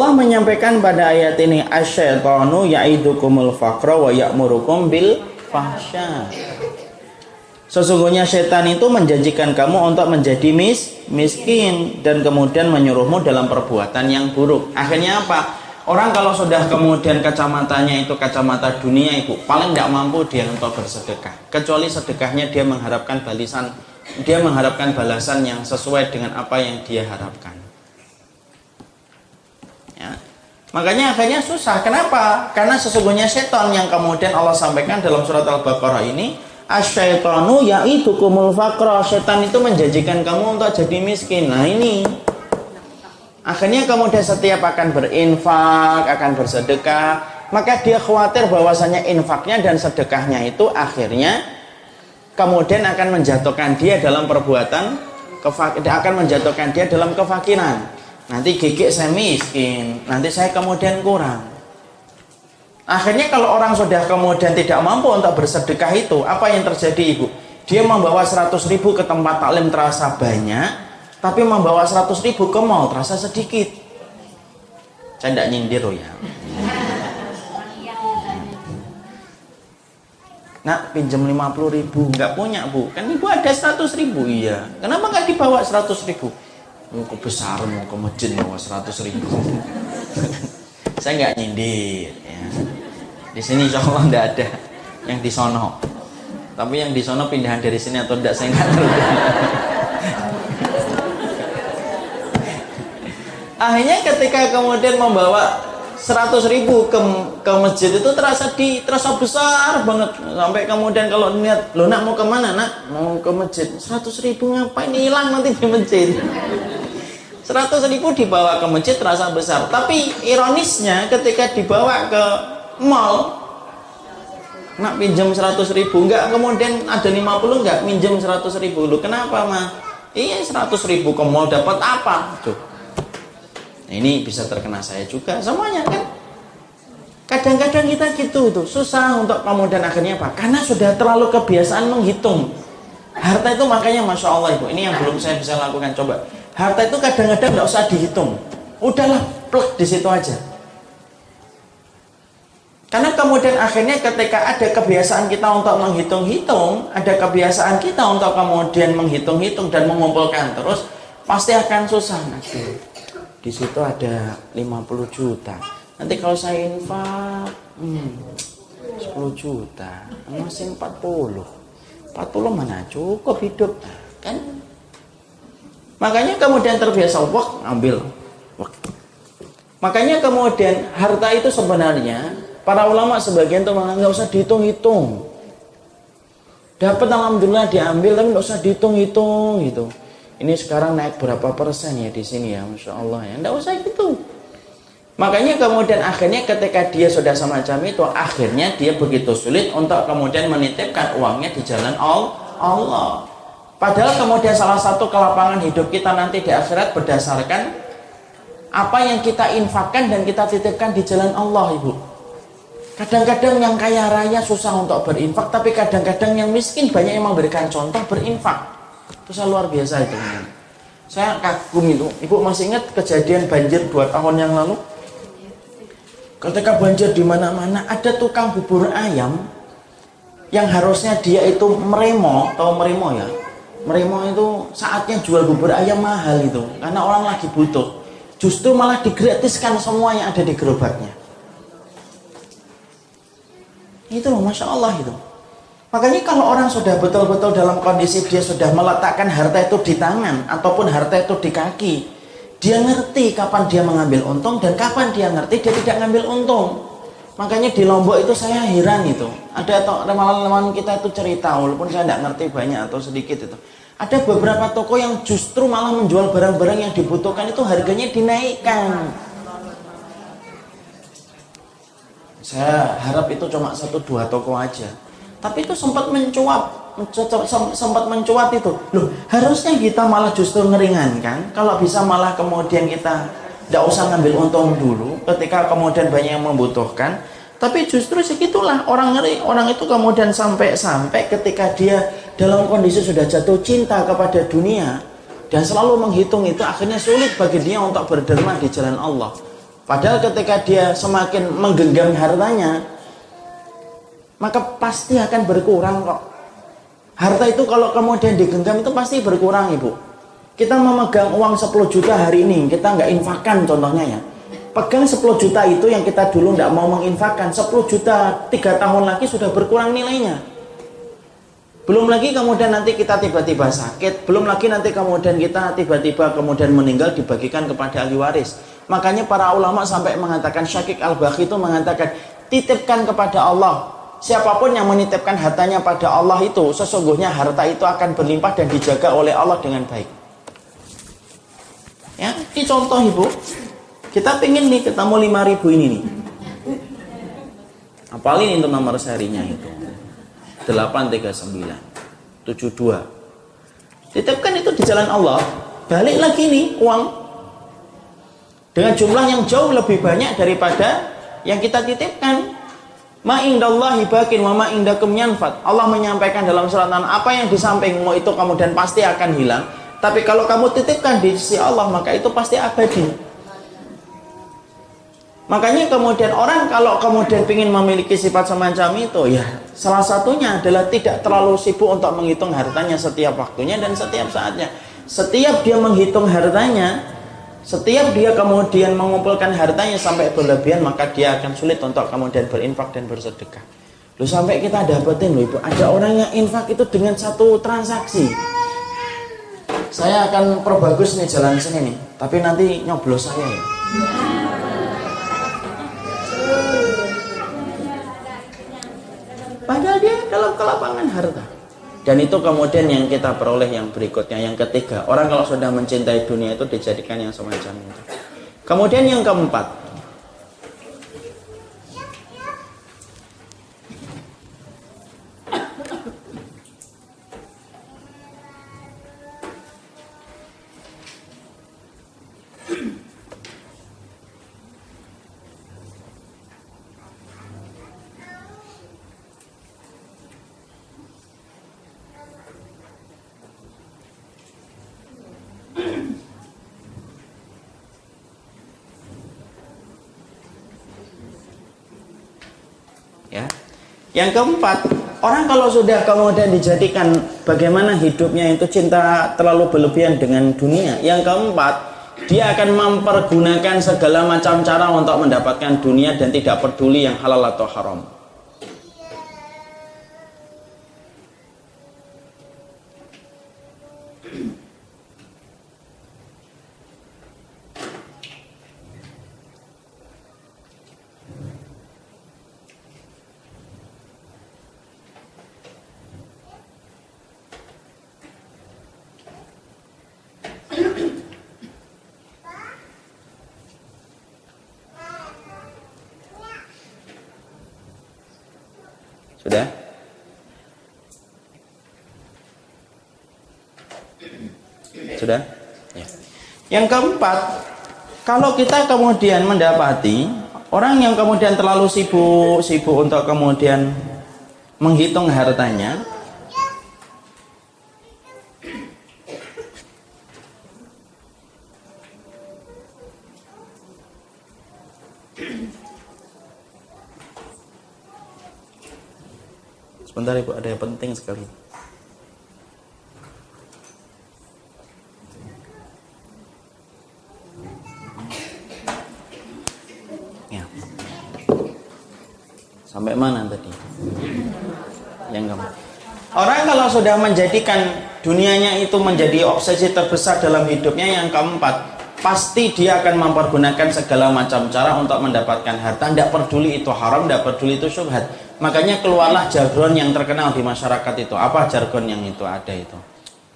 B: Allah menyampaikan pada ayat ini asyaitanu ya'idukumul faqra wa ya'murukum bil fahsya. Sesungguhnya setan itu menjanjikan kamu untuk menjadi mis, miskin dan kemudian menyuruhmu dalam perbuatan yang buruk. Akhirnya apa? Orang kalau sudah kemudian kacamatanya itu kacamata dunia ibu paling tidak mampu dia untuk bersedekah. Kecuali sedekahnya dia mengharapkan balisan, dia mengharapkan balasan yang sesuai dengan apa yang dia harapkan. Ya. Makanya akhirnya susah. Kenapa? Karena sesungguhnya setan yang kemudian Allah sampaikan dalam surat Al-Baqarah ini Asyaitonu yaitu kumul fakro. Setan itu menjanjikan kamu untuk jadi miskin. Nah ini. Akhirnya kemudian setiap akan berinfak, akan bersedekah. Maka dia khawatir bahwasanya infaknya dan sedekahnya itu akhirnya kemudian akan menjatuhkan dia dalam perbuatan akan menjatuhkan dia dalam kefakiran. Nanti gigit saya miskin, nanti saya kemudian kurang. Akhirnya kalau orang sudah kemudian tidak mampu untuk bersedekah itu, apa yang terjadi ibu? Dia membawa 100 ribu ke tempat taklim terasa banyak, tapi membawa 100 ribu ke mall terasa sedikit. Saya tidak nyindir ya. Nak pinjam 50 ribu, nggak punya bu. Kan ibu ada 100 ribu, iya. Kenapa nggak dibawa 100 ribu? Mau ke besar, mau ke masjid, mau 100 ribu. *laughs* Saya nggak nyindir. Ya. Di sini insya Allah tidak ada yang di sono. Tapi yang di sono pindahan dari sini atau tidak saya nggak tahu. *laughs* Akhirnya ketika kemudian membawa 100 ribu ke, ke masjid itu terasa di terasa besar banget. Sampai kemudian kalau niat lo nak mau ke mana nak? Mau ke masjid. 100 ribu ngapain? Hilang nanti di masjid. *laughs* 100 ribu dibawa ke masjid terasa besar. Tapi ironisnya ketika dibawa ke mall nak pinjam 100 ribu enggak. Kemudian ada 50 enggak? Minjem 100 ribu. Lu kenapa mah iya 100 ribu ke mall dapat apa? Tuh. Nah, ini bisa terkena saya juga semuanya kan? Kadang-kadang kita gitu itu susah untuk kemudian akhirnya apa? Karena sudah terlalu kebiasaan menghitung. Harta itu makanya masya Allah ibu ini yang belum saya bisa lakukan. Coba harta itu kadang-kadang nggak usah dihitung. Udahlah plek di situ aja. Karena kemudian akhirnya ketika ada kebiasaan kita untuk menghitung-hitung, ada kebiasaan kita untuk kemudian menghitung-hitung dan mengumpulkan terus, pasti akan susah nanti. Di situ ada 50 juta. Nanti kalau saya infak, hmm, 10 juta, masih 40. 40 mana cukup hidup, kan? Makanya kemudian terbiasa wak ambil. Wak. Makanya kemudian harta itu sebenarnya Para ulama sebagian tuh nggak usah dihitung-hitung. Dapat alhamdulillah diambil tapi nggak usah dihitung-hitung gitu. Ini sekarang naik berapa persen ya di sini ya, masya Allah ya. Nggak usah gitu. Makanya kemudian akhirnya ketika dia sudah semacam itu, akhirnya dia begitu sulit untuk kemudian menitipkan uangnya di jalan Allah. Padahal kemudian salah satu kelapangan hidup kita nanti di akhirat berdasarkan apa yang kita infakkan dan kita titipkan di jalan Allah, Ibu. Kadang-kadang yang kaya raya susah untuk berinfak, tapi kadang-kadang yang miskin banyak yang memberikan contoh berinfak. Itu saya luar biasa itu. Saya kagum itu. Ibu masih ingat kejadian banjir dua tahun yang lalu? Ketika banjir di mana-mana, ada tukang bubur ayam yang harusnya dia itu meremo, tahu meremo ya? Meremo itu saatnya jual bubur ayam mahal itu, karena orang lagi butuh. Justru malah digratiskan semua yang ada di gerobaknya. Itu loh, Masya Allah itu. Makanya kalau orang sudah betul-betul dalam kondisi dia sudah meletakkan harta itu di tangan ataupun harta itu di kaki, dia ngerti kapan dia mengambil untung dan kapan dia ngerti dia tidak ngambil untung. Makanya di Lombok itu saya heran itu. Ada teman-teman kita itu cerita walaupun saya tidak ngerti banyak atau sedikit itu. Ada beberapa toko yang justru malah menjual barang-barang yang dibutuhkan itu harganya dinaikkan. Saya harap itu cuma satu dua toko aja. Tapi itu sempat mencuat, sempat mencuat itu. Loh, harusnya kita malah justru ngeringankan. Kalau bisa malah kemudian kita tidak usah ngambil untung dulu ketika kemudian banyak yang membutuhkan. Tapi justru segitulah orang ngeri, orang itu kemudian sampai-sampai ketika dia dalam kondisi sudah jatuh cinta kepada dunia dan selalu menghitung itu akhirnya sulit bagi dia untuk berderma di jalan Allah. Padahal ketika dia semakin menggenggam hartanya, maka pasti akan berkurang kok. Harta itu kalau kemudian digenggam itu pasti berkurang ibu. Kita memegang uang 10 juta hari ini, kita nggak infakkan contohnya ya. Pegang 10 juta itu yang kita dulu nggak mau menginfakkan, 10 juta tiga tahun lagi sudah berkurang nilainya. Belum lagi kemudian nanti kita tiba-tiba sakit, belum lagi nanti kemudian kita tiba-tiba kemudian meninggal dibagikan kepada ahli waris. Makanya para ulama sampai mengatakan Syakik al-Bakhi itu mengatakan titipkan kepada Allah siapa pun yang menitipkan hartanya pada Allah itu, sesungguhnya harta itu akan berlimpah dan dijaga oleh Allah dengan baik. Ya, ini contoh ibu. Kita pengen nih ketemu 5000 ini nih. Apalin itu nomor serinya itu. 839 72. Titipkan itu di jalan Allah. Balik lagi nih uang dengan jumlah yang jauh lebih banyak daripada yang kita titipkan. Ma bakin wa ma. Allah menyampaikan dalam surat An apa yang di sampingmu itu kemudian pasti akan hilang. Tapi kalau kamu titipkan di sisi Allah maka itu pasti abadi. Makanya kemudian orang kalau kemudian ingin memiliki sifat semacam itu ya salah satunya adalah tidak terlalu sibuk untuk menghitung hartanya setiap waktunya dan setiap saatnya. Setiap dia menghitung hartanya, setiap dia kemudian mengumpulkan hartanya sampai berlebihan, maka dia akan sulit untuk kemudian berinfak dan bersedekah. Lu sampai kita dapetin loh ibu, ada orang yang infak itu dengan satu transaksi. Saya akan perbagus nih jalan sini nih, tapi nanti nyoblos saya ya. Padahal dia dalam kelapangan harta. Dan itu kemudian yang kita peroleh yang berikutnya, yang ketiga. Orang kalau sudah mencintai dunia itu dijadikan yang semacam itu. Kemudian yang keempat. Ya. Yang keempat, orang kalau sudah kemudian dijadikan bagaimana hidupnya itu cinta terlalu berlebihan dengan dunia. Yang keempat, dia akan mempergunakan segala macam cara untuk mendapatkan dunia dan tidak peduli yang halal atau haram. Sudah? Sudah? Ya. Yang keempat, kalau kita kemudian mendapati orang yang kemudian terlalu sibuk sibuk untuk kemudian menghitung hartanya, penting sekali. Ya. Sampai mana tadi? Yang kamu. Orang kalau sudah menjadikan dunianya itu menjadi obsesi terbesar dalam hidupnya yang keempat, pasti dia akan mempergunakan segala macam cara untuk mendapatkan harta. Tidak peduli itu haram, tidak peduli itu syubhat. Makanya keluarlah jargon yang terkenal di masyarakat itu. Apa jargon yang itu ada itu?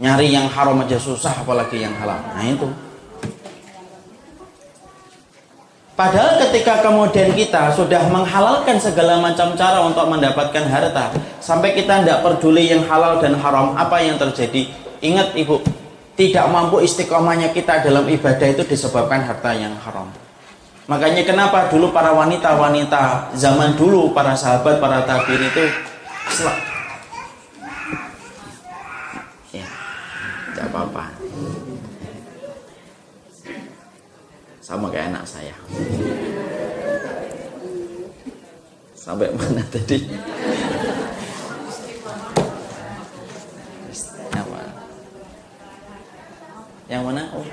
B: Nyari yang haram aja susah apalagi yang halal. Nah itu. Padahal ketika kemudian kita sudah menghalalkan segala macam cara untuk mendapatkan harta, sampai kita tidak peduli yang halal dan haram, apa yang terjadi? Ingat ibu, tidak mampu istiqomahnya kita dalam ibadah itu disebabkan harta yang haram. Makanya kenapa dulu para wanita-wanita zaman dulu, para sahabat, para tabir itu selak. Ya, tidak apa-apa. Sama kayak anak saya. Sampai mana tadi? Yang mana? Oh.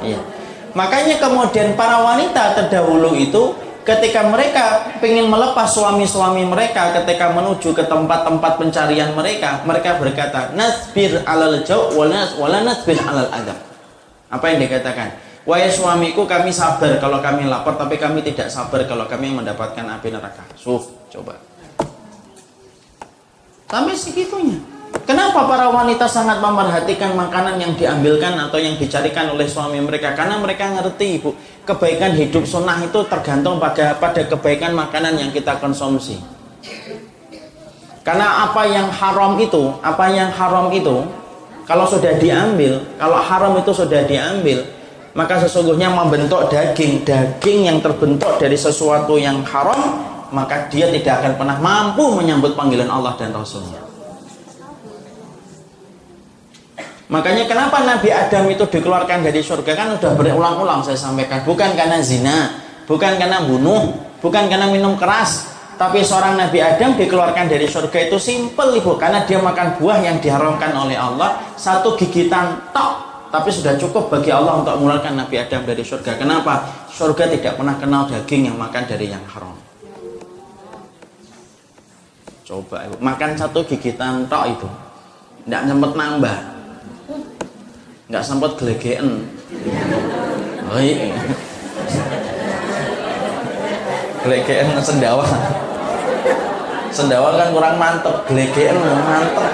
B: Iya. Makanya kemudian para wanita terdahulu itu ketika mereka ingin melepas suami-suami mereka ketika menuju ke tempat-tempat pencarian mereka, mereka berkata, "Nasbir alal jau' wala nasbir alal adab." Apa yang dikatakan? Wahai suamiku kami sabar kalau kami lapar tapi kami tidak sabar kalau kami mendapatkan api neraka. Suf, coba. Sampai segitunya. Kenapa para wanita sangat memerhatikan makanan yang diambilkan atau yang dicarikan oleh suami mereka? Karena mereka ngerti, Ibu, kebaikan hidup sunnah itu tergantung pada pada kebaikan makanan yang kita konsumsi. Karena apa yang haram itu, apa yang haram itu, kalau sudah diambil, kalau haram itu sudah diambil, maka sesungguhnya membentuk daging, daging yang terbentuk dari sesuatu yang haram, maka dia tidak akan pernah mampu menyambut panggilan Allah dan Rasulnya. Makanya kenapa Nabi Adam itu dikeluarkan dari surga? Kan sudah berulang-ulang saya sampaikan. Bukan karena zina, bukan karena bunuh, bukan karena minum keras, tapi seorang Nabi Adam dikeluarkan dari surga itu simpel ibu. Karena dia makan buah yang diharamkan oleh Allah. Satu gigitan tok. Tapi sudah cukup bagi Allah untuk mengeluarkan Nabi Adam dari surga. Kenapa? Surga tidak pernah kenal daging yang makan dari yang haram. Coba ibu, makan satu gigitan tok itu, tidak sempat nambah, nggak sempat gelegeen. Oh, iya. Gelegean sendawa. Sendawa kan kurang mantep. Gelegean mantep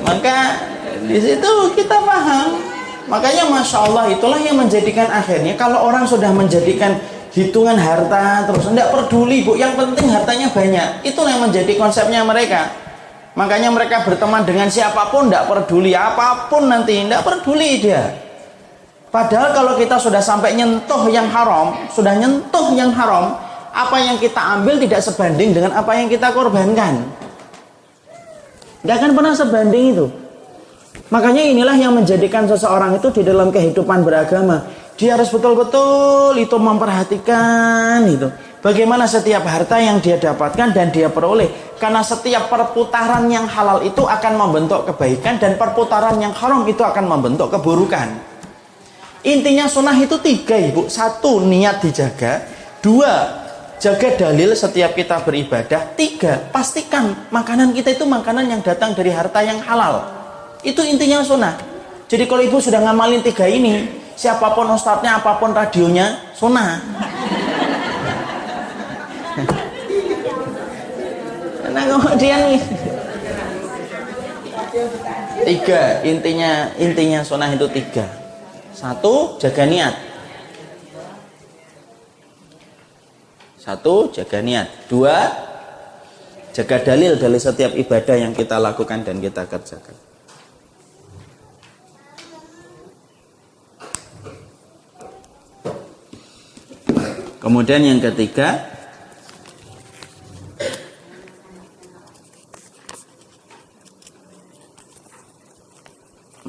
B: maka di situ kita paham. Makanya masya Allah itulah yang menjadikan akhirnya kalau orang sudah menjadikan hitungan harta terus tidak peduli bu. Yang penting hartanya banyak. Itulah yang menjadi konsepnya mereka makanya mereka berteman dengan siapa pun tidak peduli apa pun nanti tidak peduli dia Padahal kalau kita sudah sampai nyentuh yang haram, sudah nyentuh yang haram, apa yang kita ambil tidak sebanding dengan apa yang kita korbankan. Tidak akan pernah sebanding itu. Makanya inilah yang menjadikan seseorang itu di dalam kehidupan beragama. Dia harus betul-betul itu memperhatikan itu. Bagaimana setiap harta yang dia dapatkan dan dia peroleh. Karena setiap perputaran yang halal itu akan membentuk kebaikan dan perputaran yang haram itu akan membentuk keburukan. Intinya sunnah itu tiga ibu. Satu, niat dijaga. Dua, jaga dalil setiap kita beribadah. Tiga, pastikan makanan kita itu makanan yang datang dari harta yang halal. Itu intinya sunnah. Jadi kalau ibu sudah ngamalin tiga ini, siapa pun ustadznya, apa pun radionya, sunnah. Nah kemudian tiga intinya intinya sunnah itu tiga satu, jaga niat. Satu, jaga niat. Dua, jaga dalil dari setiap ibadah yang kita lakukan dan kita kerjakan. Kemudian yang ketiga,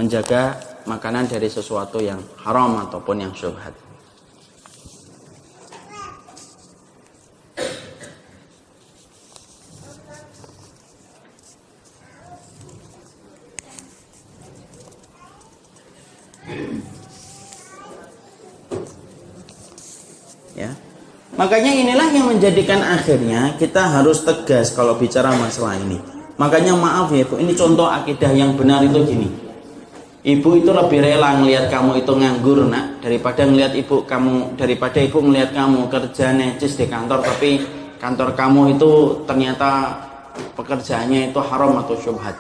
B: menjaga makanan dari sesuatu yang haram ataupun yang syubhat. Ya. Makanya inilah yang menjadikan akhirnya kita harus tegas kalau bicara masalah ini. Makanya maaf ya Bu, ini contoh akidah yang benar itu gini. Ibu itu lebih rela ngelihat kamu itu nganggur nak daripada ngelihat ibu kamu daripada ibu ngelihat kamu kerja necis di kantor tapi kantor kamu itu ternyata pekerjaannya itu haram atau syubhat.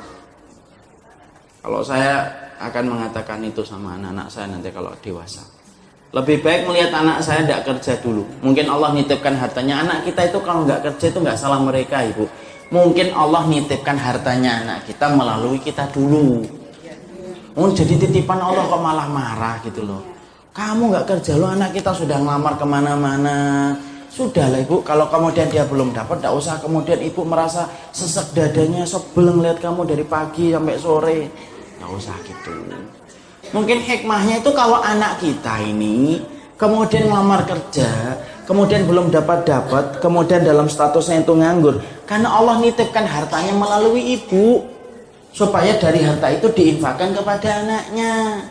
B: Kalau saya akan mengatakan itu sama anak-anak saya nanti kalau dewasa. Lebih baik melihat anak saya tidak kerja dulu. Mungkin Allah nitipkan hartanya anak kita itu kalau nggak kerja itu nggak salah mereka ibu. Mungkin Allah nitipkan hartanya anak kita melalui kita dulu Oh jadi titipan Allah kok malah marah gitu loh. Kamu nggak kerja lo anak kita sudah ngelamar ke mana-mana. Sudah lah ibu, kalau kemudian dia belum dapat, tidak usah kemudian ibu merasa sesek dadanya sebel ngeliat kamu dari pagi sampai sore. Tidak usah gitu. Mungkin hikmahnya itu kalau anak kita ini kemudian ngelamar kerja, kemudian belum dapat dapat, kemudian dalam statusnya itu nganggur, karena Allah nitipkan hartanya melalui ibu supaya dari harta itu diinfakkan kepada anaknya.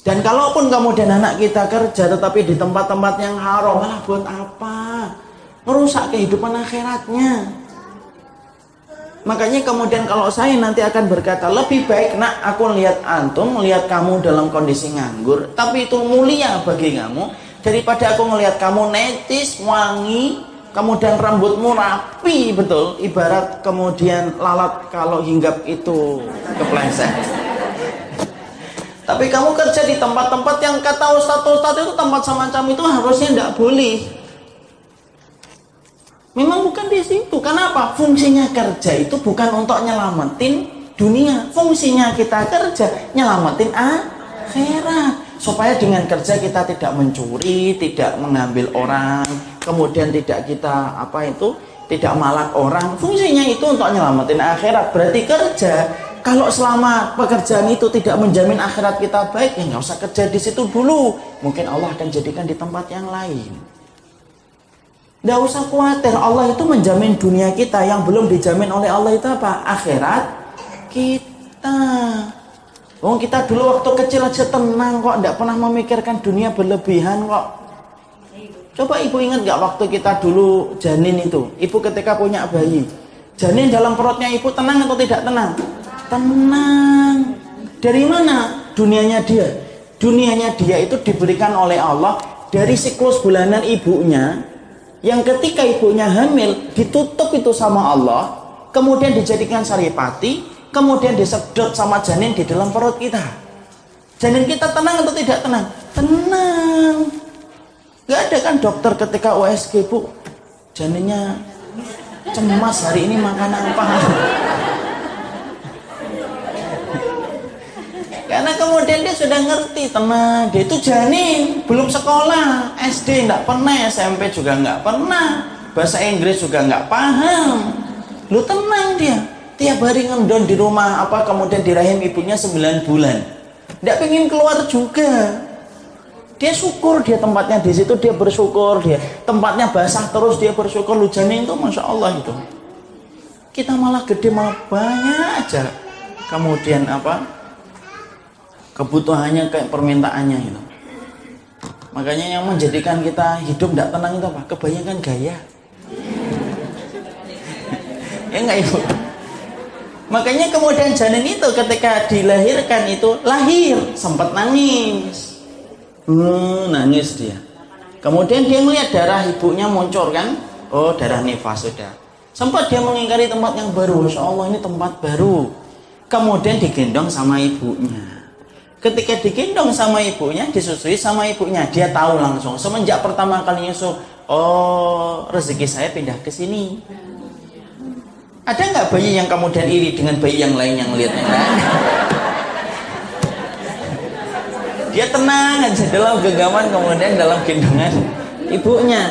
B: Dan kalaupun kemudian anak kita kerja tetapi di tempat-tempat yang haram, malah buat apa? Merusak kehidupan akhiratnya. Makanya kemudian kalau saya nanti akan berkata lebih baik nak aku lihat antum melihat kamu dalam kondisi nganggur tapi itu mulia bagi kamu daripada aku melihat kamu netis wangi kemudian rambutmu rapi betul, ibarat kemudian lalat kalau hinggap itu kepleset. Tapi kamu kerja di tempat-tempat yang kata ustadz-ustadz itu tempat semacam itu harusnya tidak boleh. Memang bukan di situ. Kenapa? Fungsinya kerja itu bukan untuk nyelamatin dunia. Fungsinya kita kerja nyelamatin akhirat supaya dengan kerja kita tidak mencuri, tidak mengambil orang, kemudian tidak kita apa itu tidak malak orang. Fungsinya itu untuk nyelamatin akhirat. Berarti kerja kalau selama pekerjaan itu tidak menjamin akhirat kita baik, ya nggak usah kerja di situ dulu. Mungkin Allah akan jadikan di tempat yang lain. Nggak usah khawatir, Allah itu menjamin dunia kita yang belum dijamin oleh Allah itu apa? Akhirat kita. Oh kita dulu waktu kecil aja tenang kok, tidak pernah memikirkan dunia berlebihan kok. Coba ibu ingat nggak waktu kita dulu janin itu, ibu ketika punya bayi, janin dalam perutnya ibu tenang atau tidak tenang? Tenang. Dari mana dunianya dia? Dunianya dia itu diberikan oleh Allah dari siklus bulanan ibunya, yang ketika ibunya hamil ditutup itu sama Allah, kemudian dijadikan saripati, kemudian disedot sama janin di dalam perut kita. Janin kita tenang atau tidak tenang? Tenang. Gak ada kan dokter ketika USG bu, janinnya cemas hari ini makan apa? Karena kemudian dia sudah ngerti tenang, dia itu janin, belum sekolah, SD nggak pernah, SMP juga nggak pernah, bahasa Inggris juga nggak paham. Lu tenang dia, tiap hari ngendon di rumah apa kemudian di rahim ibunya 9 bulan. Tidak pengen keluar juga. Dia syukur dia tempatnya di situ dia bersyukur dia. Tempatnya basah terus dia bersyukur. Lu janin itu masya Allah itu kita malah gede malah banyak aja. Kemudian apa? Kebutuhannya kayak permintaannya itu makanya yang menjadikan kita hidup tidak tenang itu apa? Kebanyakan gaya. *laughs* Ya enggak ibu Makanya kemudian janin itu ketika dilahirkan itu lahir sempat nangis. Hmm, nangis dia. Kemudian dia melihat darah ibunya muncul kan? Oh, darah nifas sudah. Sempat dia mengingkari tempat yang baru. Masya Allah ini tempat baru. Kemudian digendong sama ibunya. Ketika digendong sama ibunya, disusui sama ibunya, dia tahu langsung. Semenjak pertama kali nyusu, oh rezeki saya pindah ke sini. Ada nggak bayi yang kemudian iri dengan bayi yang lain yang lihat yang lain? Dia tenang aja dalam genggaman kemudian dalam gendongan ibunya.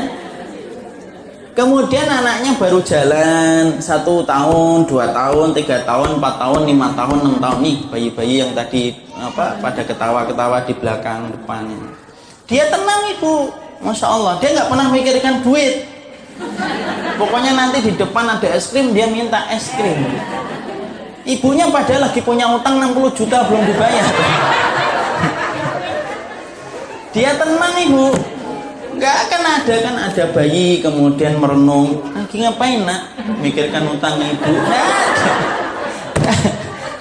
B: Kemudian anaknya baru jalan satu tahun, dua tahun, tiga tahun, empat tahun, lima tahun, enam tahun nih bayi-bayi yang tadi apa pada ketawa-ketawa di belakang depan. Dia tenang ibu, masya Allah. Dia nggak pernah mikirkan duit. Pokoknya nanti di depan ada es krim, dia minta es krim. Ibunya padahal lagi punya utang 60 juta belum dibayar. Dia tenang ibu. Gak akan ada kan ada bayi kemudian merenung. Lagi ngapain nak? Mikirkan utang ibu.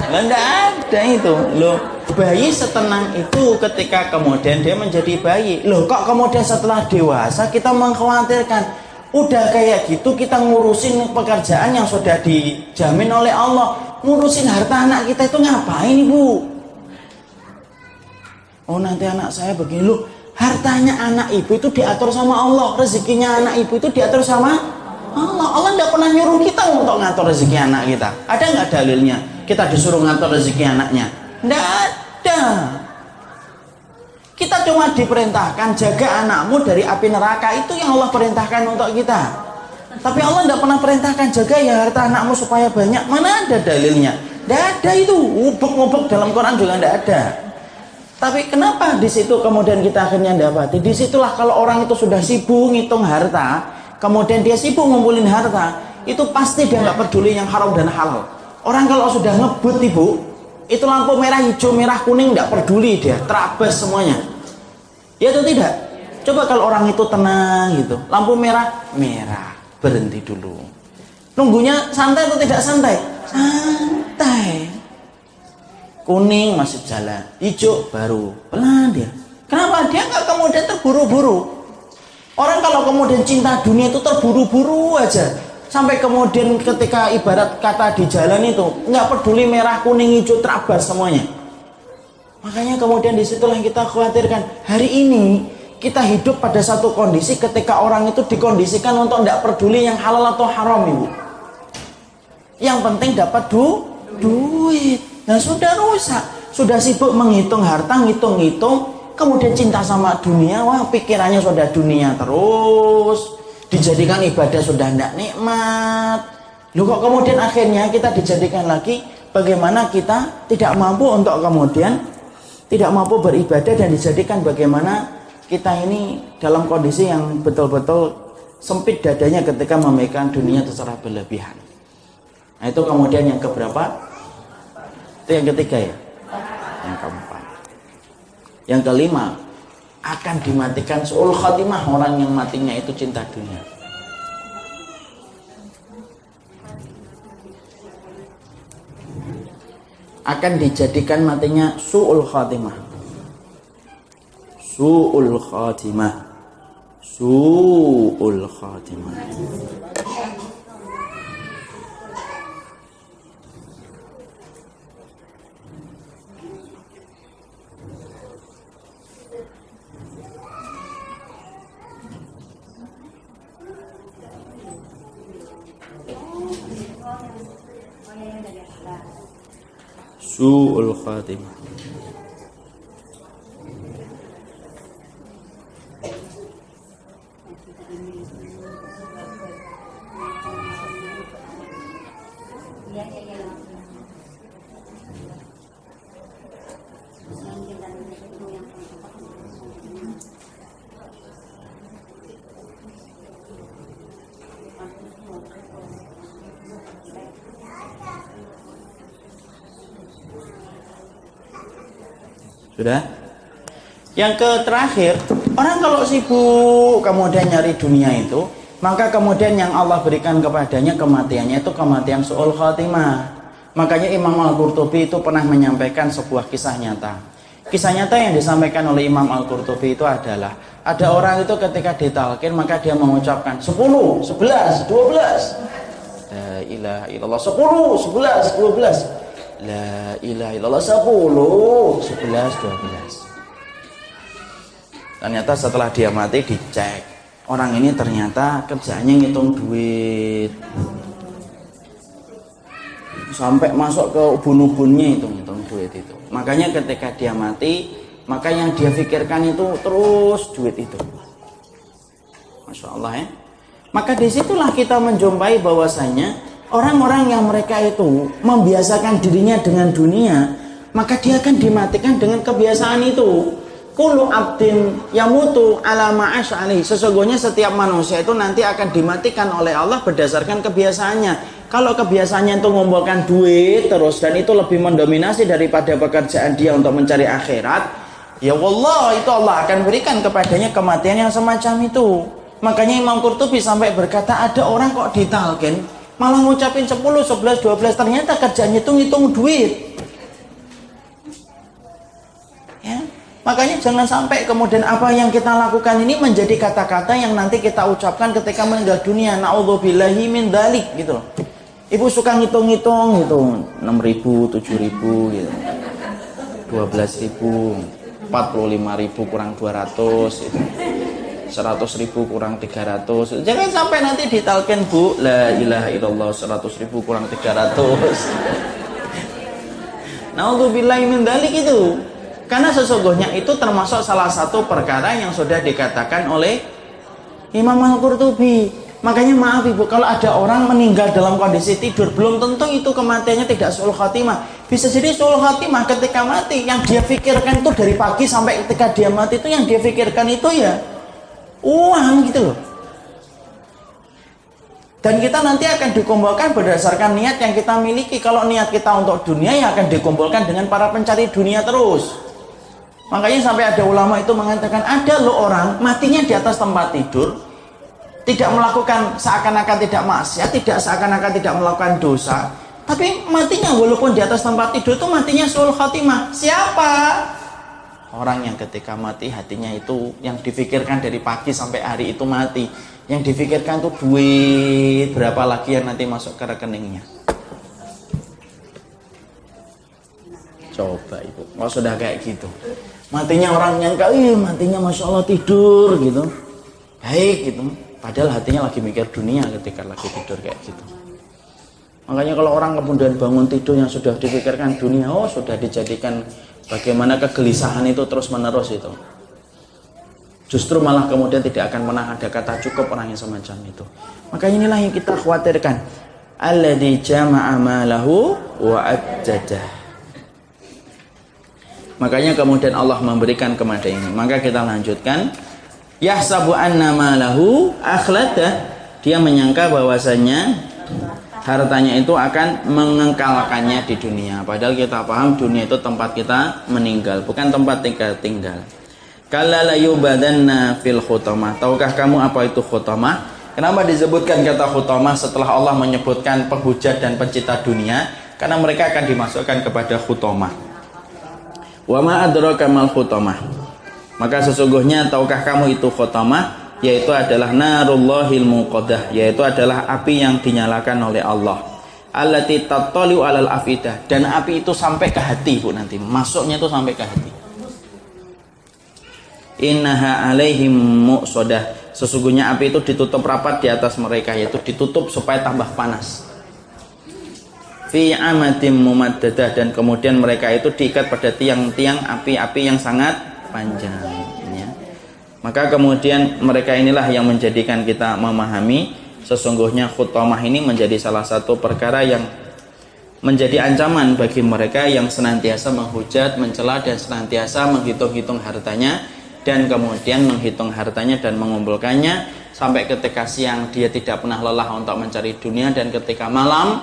B: Nggak ada. ada itu. Loh, bayi setenang itu ketika kemudian dia menjadi bayi. Loh, kok kemudian setelah dewasa kita mengkhawatirkan Udah kayak gitu kita ngurusin pekerjaan yang sudah dijamin oleh Allah. Ngurusin harta anak kita itu ngapain ibu? Oh nanti anak saya begini loh. Hartanya anak ibu itu diatur sama Allah. Rezekinya anak ibu itu diatur sama Allah. Allah tidak pernah nyuruh kita untuk ngatur rezeki anak kita. Ada nggak dalilnya? Kita disuruh ngatur rezeki anaknya? Tidak ada. Kita cuma diperintahkan jaga anakmu dari api neraka itu yang Allah perintahkan untuk kita. Tapi Allah tidak pernah perintahkan jaga ya harta anakmu supaya banyak. Mana ada dalilnya? Tidak ada itu. Ubuk-ubuk dalam Quran juga tidak ada. Tapi kenapa di situ kemudian kita akhirnya dapati? Di situlah kalau orang itu sudah sibuk ngitung harta, kemudian dia sibuk ngumpulin harta, itu pasti dia nggak peduli yang haram dan halal. Orang kalau sudah ngebut ibu, itu lampu merah hijau merah kuning nggak peduli dia. Terabas semuanya. Ya atau tidak? Coba kalau orang itu tenang gitu. Lampu merah merah. Berhenti dulu. Nunggunya santai atau tidak santai? Santai. Kuning masih jalan. Hijau baru. Pelan dia. Kenapa? Dia nggak kemudian terburu-buru. Orang kalau kemudian cinta dunia itu terburu-buru aja. Sampai kemudian ketika ibarat kata di jalan itu nggak peduli merah kuning hijau terabas semuanya. Makanya kemudian di situlah yang kita khawatirkan hari ini kita hidup pada satu kondisi ketika orang itu dikondisikan untuk tidak peduli yang halal atau haram ibu. Yang penting dapat du duit. Nah sudah rusak, sudah sibuk menghitung harta, ngitung-ngitung, kemudian cinta sama dunia, wah pikirannya sudah dunia terus dijadikan ibadah sudah tidak nikmat. Lu kok kemudian akhirnya kita dijadikan lagi bagaimana kita tidak mampu untuk kemudian tidak mampu beribadah dan dijadikan bagaimana kita ini dalam kondisi yang betul-betul sempit dadanya ketika memegang dunia secara berlebihan. Nah itu kemudian yang keberapa? Itu yang ketiga ya? Yang keempat. Yang kelima, akan dimatikan seul khatimah orang yang matinya itu cinta dunia. Akan dijadikan matinya suul khatimah. Suul khatimah. Suul khatimah. Su'ul khatimah Sudah? Yang ke terakhir, orang kalau sibuk kemudian nyari dunia itu, maka kemudian yang Allah berikan kepadanya kematiannya itu kematian su'ul khatimah. Makanya Imam Al-Qurtubi itu pernah menyampaikan sebuah kisah nyata. Kisah nyata yang disampaikan oleh Imam Al-Qurtubi itu adalah ada orang itu ketika ditalkin maka dia mengucapkan 10, 11, 12. La ilaha illallah 10, 11, 12. La ilaha illallah. 10 11 12 Ternyata setelah dia mati dicek. Orang ini ternyata kerjanya ngitung duit. Sampai masuk ke ubun-ubunnya itu ngitung duit itu. Makanya ketika dia mati Maka yang dia pikirkan itu terus duit itu. Masya Allah ya. Maka di situlah kita menjumpai bahwasanya Orang-orang yang mereka itu membiasakan dirinya dengan dunia, maka dia akan dimatikan dengan kebiasaan itu. Kulu abdin yamutu ala ma'ash alih. Sesungguhnya setiap manusia itu nanti akan dimatikan oleh Allah berdasarkan kebiasaannya. Kalau kebiasaannya itu mengumpulkan duit terus dan itu lebih mendominasi daripada pekerjaan dia untuk mencari akhirat, ya Allah itu Allah akan berikan kepadanya kematian yang semacam itu. Makanya Imam Qurtubi sampai berkata ada orang kok ditalkin malah ngucapin 10, 11, 12 ternyata kerjanya itu ngitung duit. Ya. Makanya jangan sampai kemudian apa yang kita lakukan ini menjadi kata-kata yang nanti kita ucapkan ketika meninggal dunia. Na'udzubillahi min dalik gitu loh. Ibu suka ngitung-ngitung gitu. 6 ribu, 7 ribu gitu. 12 ribu 45 ribu kurang 200 gitu 100 ribu kurang 300 jangan sampai nanti ditalken bu. La ilaha illallah 100 ribu kurang 300 *laughs* naudzubillahi min dalik itu. Karena sesungguhnya itu termasuk salah satu perkara yang sudah dikatakan oleh Imam Al-Qurtubi. Makanya maaf ibu kalau ada orang meninggal dalam kondisi tidur belum tentu itu kematiannya tidak sul khatimah. Bisa jadi sul khatimah ketika mati yang dia pikirkan itu dari pagi sampai ketika dia mati itu yang dia pikirkan itu ya uang gitu loh. Dan kita nanti akan dikumpulkan berdasarkan niat yang kita miliki. Kalau niat kita untuk dunia ya akan dikumpulkan dengan para pencari dunia terus. Makanya sampai ada ulama itu mengatakan ada loh orang matinya di atas tempat tidur tidak melakukan seakan-akan tidak maksiat tidak seakan-akan tidak melakukan dosa tapi matinya walaupun di atas tempat tidur itu matinya sul khatimah. Siapa Orang yang ketika mati hatinya itu yang difikirkan dari pagi sampai hari itu mati. Yang difikirkan tuh duit berapa lagi yang nanti masuk ke rekeningnya. Coba ibu, kalau sudah kayak gitu. Matinya orang yang kali matinya masya Allah tidur gitu. Baik gitu. Padahal hatinya lagi mikir dunia ketika lagi tidur kayak gitu. Makanya kalau orang kemudian bangun tidur yang sudah dipikirkan dunia, oh sudah dijadikan bagaimana kegelisahan itu terus menerus itu. Justru malah kemudian tidak akan pernah ada kata cukup orang yang semacam itu. Maka inilah yang kita khawatirkan. Alladhi jama'a malahu. Makanya kemudian Allah memberikan kepada ini. Maka kita lanjutkan. Yahsabu anna malahu akhlada. Dia menyangka bahwasanya hartanya itu akan mengengkalkannya di dunia. Padahal kita paham dunia itu tempat kita meninggal, bukan tempat tinggal tinggal. Kala la yubadanna fil khutamah. Tahukah kamu apa itu khutamah? Kenapa disebutkan kata khutamah setelah Allah menyebutkan penghujat dan pencipta dunia? Karena mereka akan dimasukkan kepada khutamah. Wa ma adraka mal khutamah. Maka sesungguhnya tahukah kamu itu khutamah yaitu adalah narullahil muqaddah yaitu adalah api yang dinyalakan oleh Allah. Allati tattaliu alal afidah dan api itu sampai ke hati Bu nanti. Masuknya itu sampai ke hati. Innaha alaihim muqsadah. Sesungguhnya api itu ditutup rapat di atas mereka yaitu ditutup supaya tambah panas fi amadim mumaddadah dan kemudian mereka itu diikat pada tiang-tiang api-api yang sangat panjang. Maka kemudian mereka inilah yang menjadikan kita memahami sesungguhnya khutamah ini menjadi salah satu perkara yang menjadi ancaman bagi mereka yang senantiasa menghujat, mencela dan senantiasa menghitung-hitung hartanya dan kemudian menghitung hartanya dan mengumpulkannya sampai ketika siang dia tidak pernah lelah untuk mencari dunia dan ketika malam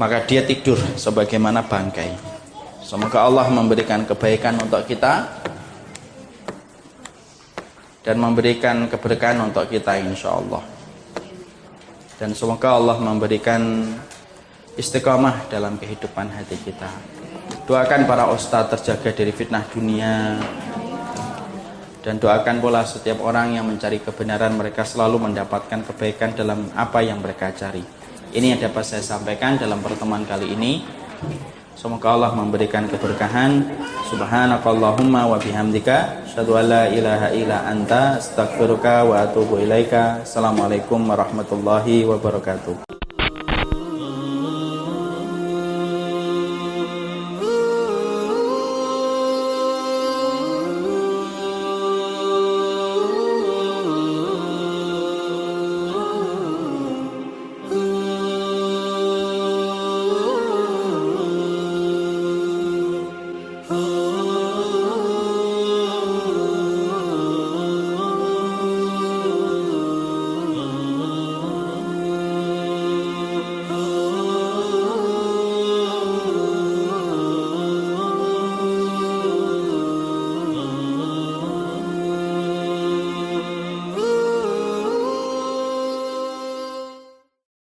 B: maka dia tidur sebagaimana bangkai. Semoga Allah memberikan kebaikan untuk kita dan memberikan keberkahan untuk kita insya Allah. Dan semoga Allah memberikan istiqamah dalam kehidupan hati kita. Doakan para ustadz terjaga dari fitnah dunia dan doakan pula setiap orang yang mencari kebenaran mereka selalu mendapatkan kebaikan dalam apa yang mereka cari. Ini yang dapat saya sampaikan dalam pertemuan kali ini. Semoga Allah memberikan keberkahan. Subhanakallahumma wa bihamdika asyhadu an la ilaha illa anta astaghfiruka wa atubu ilaika. Assalamualaikum warahmatullahi wabarakatuh.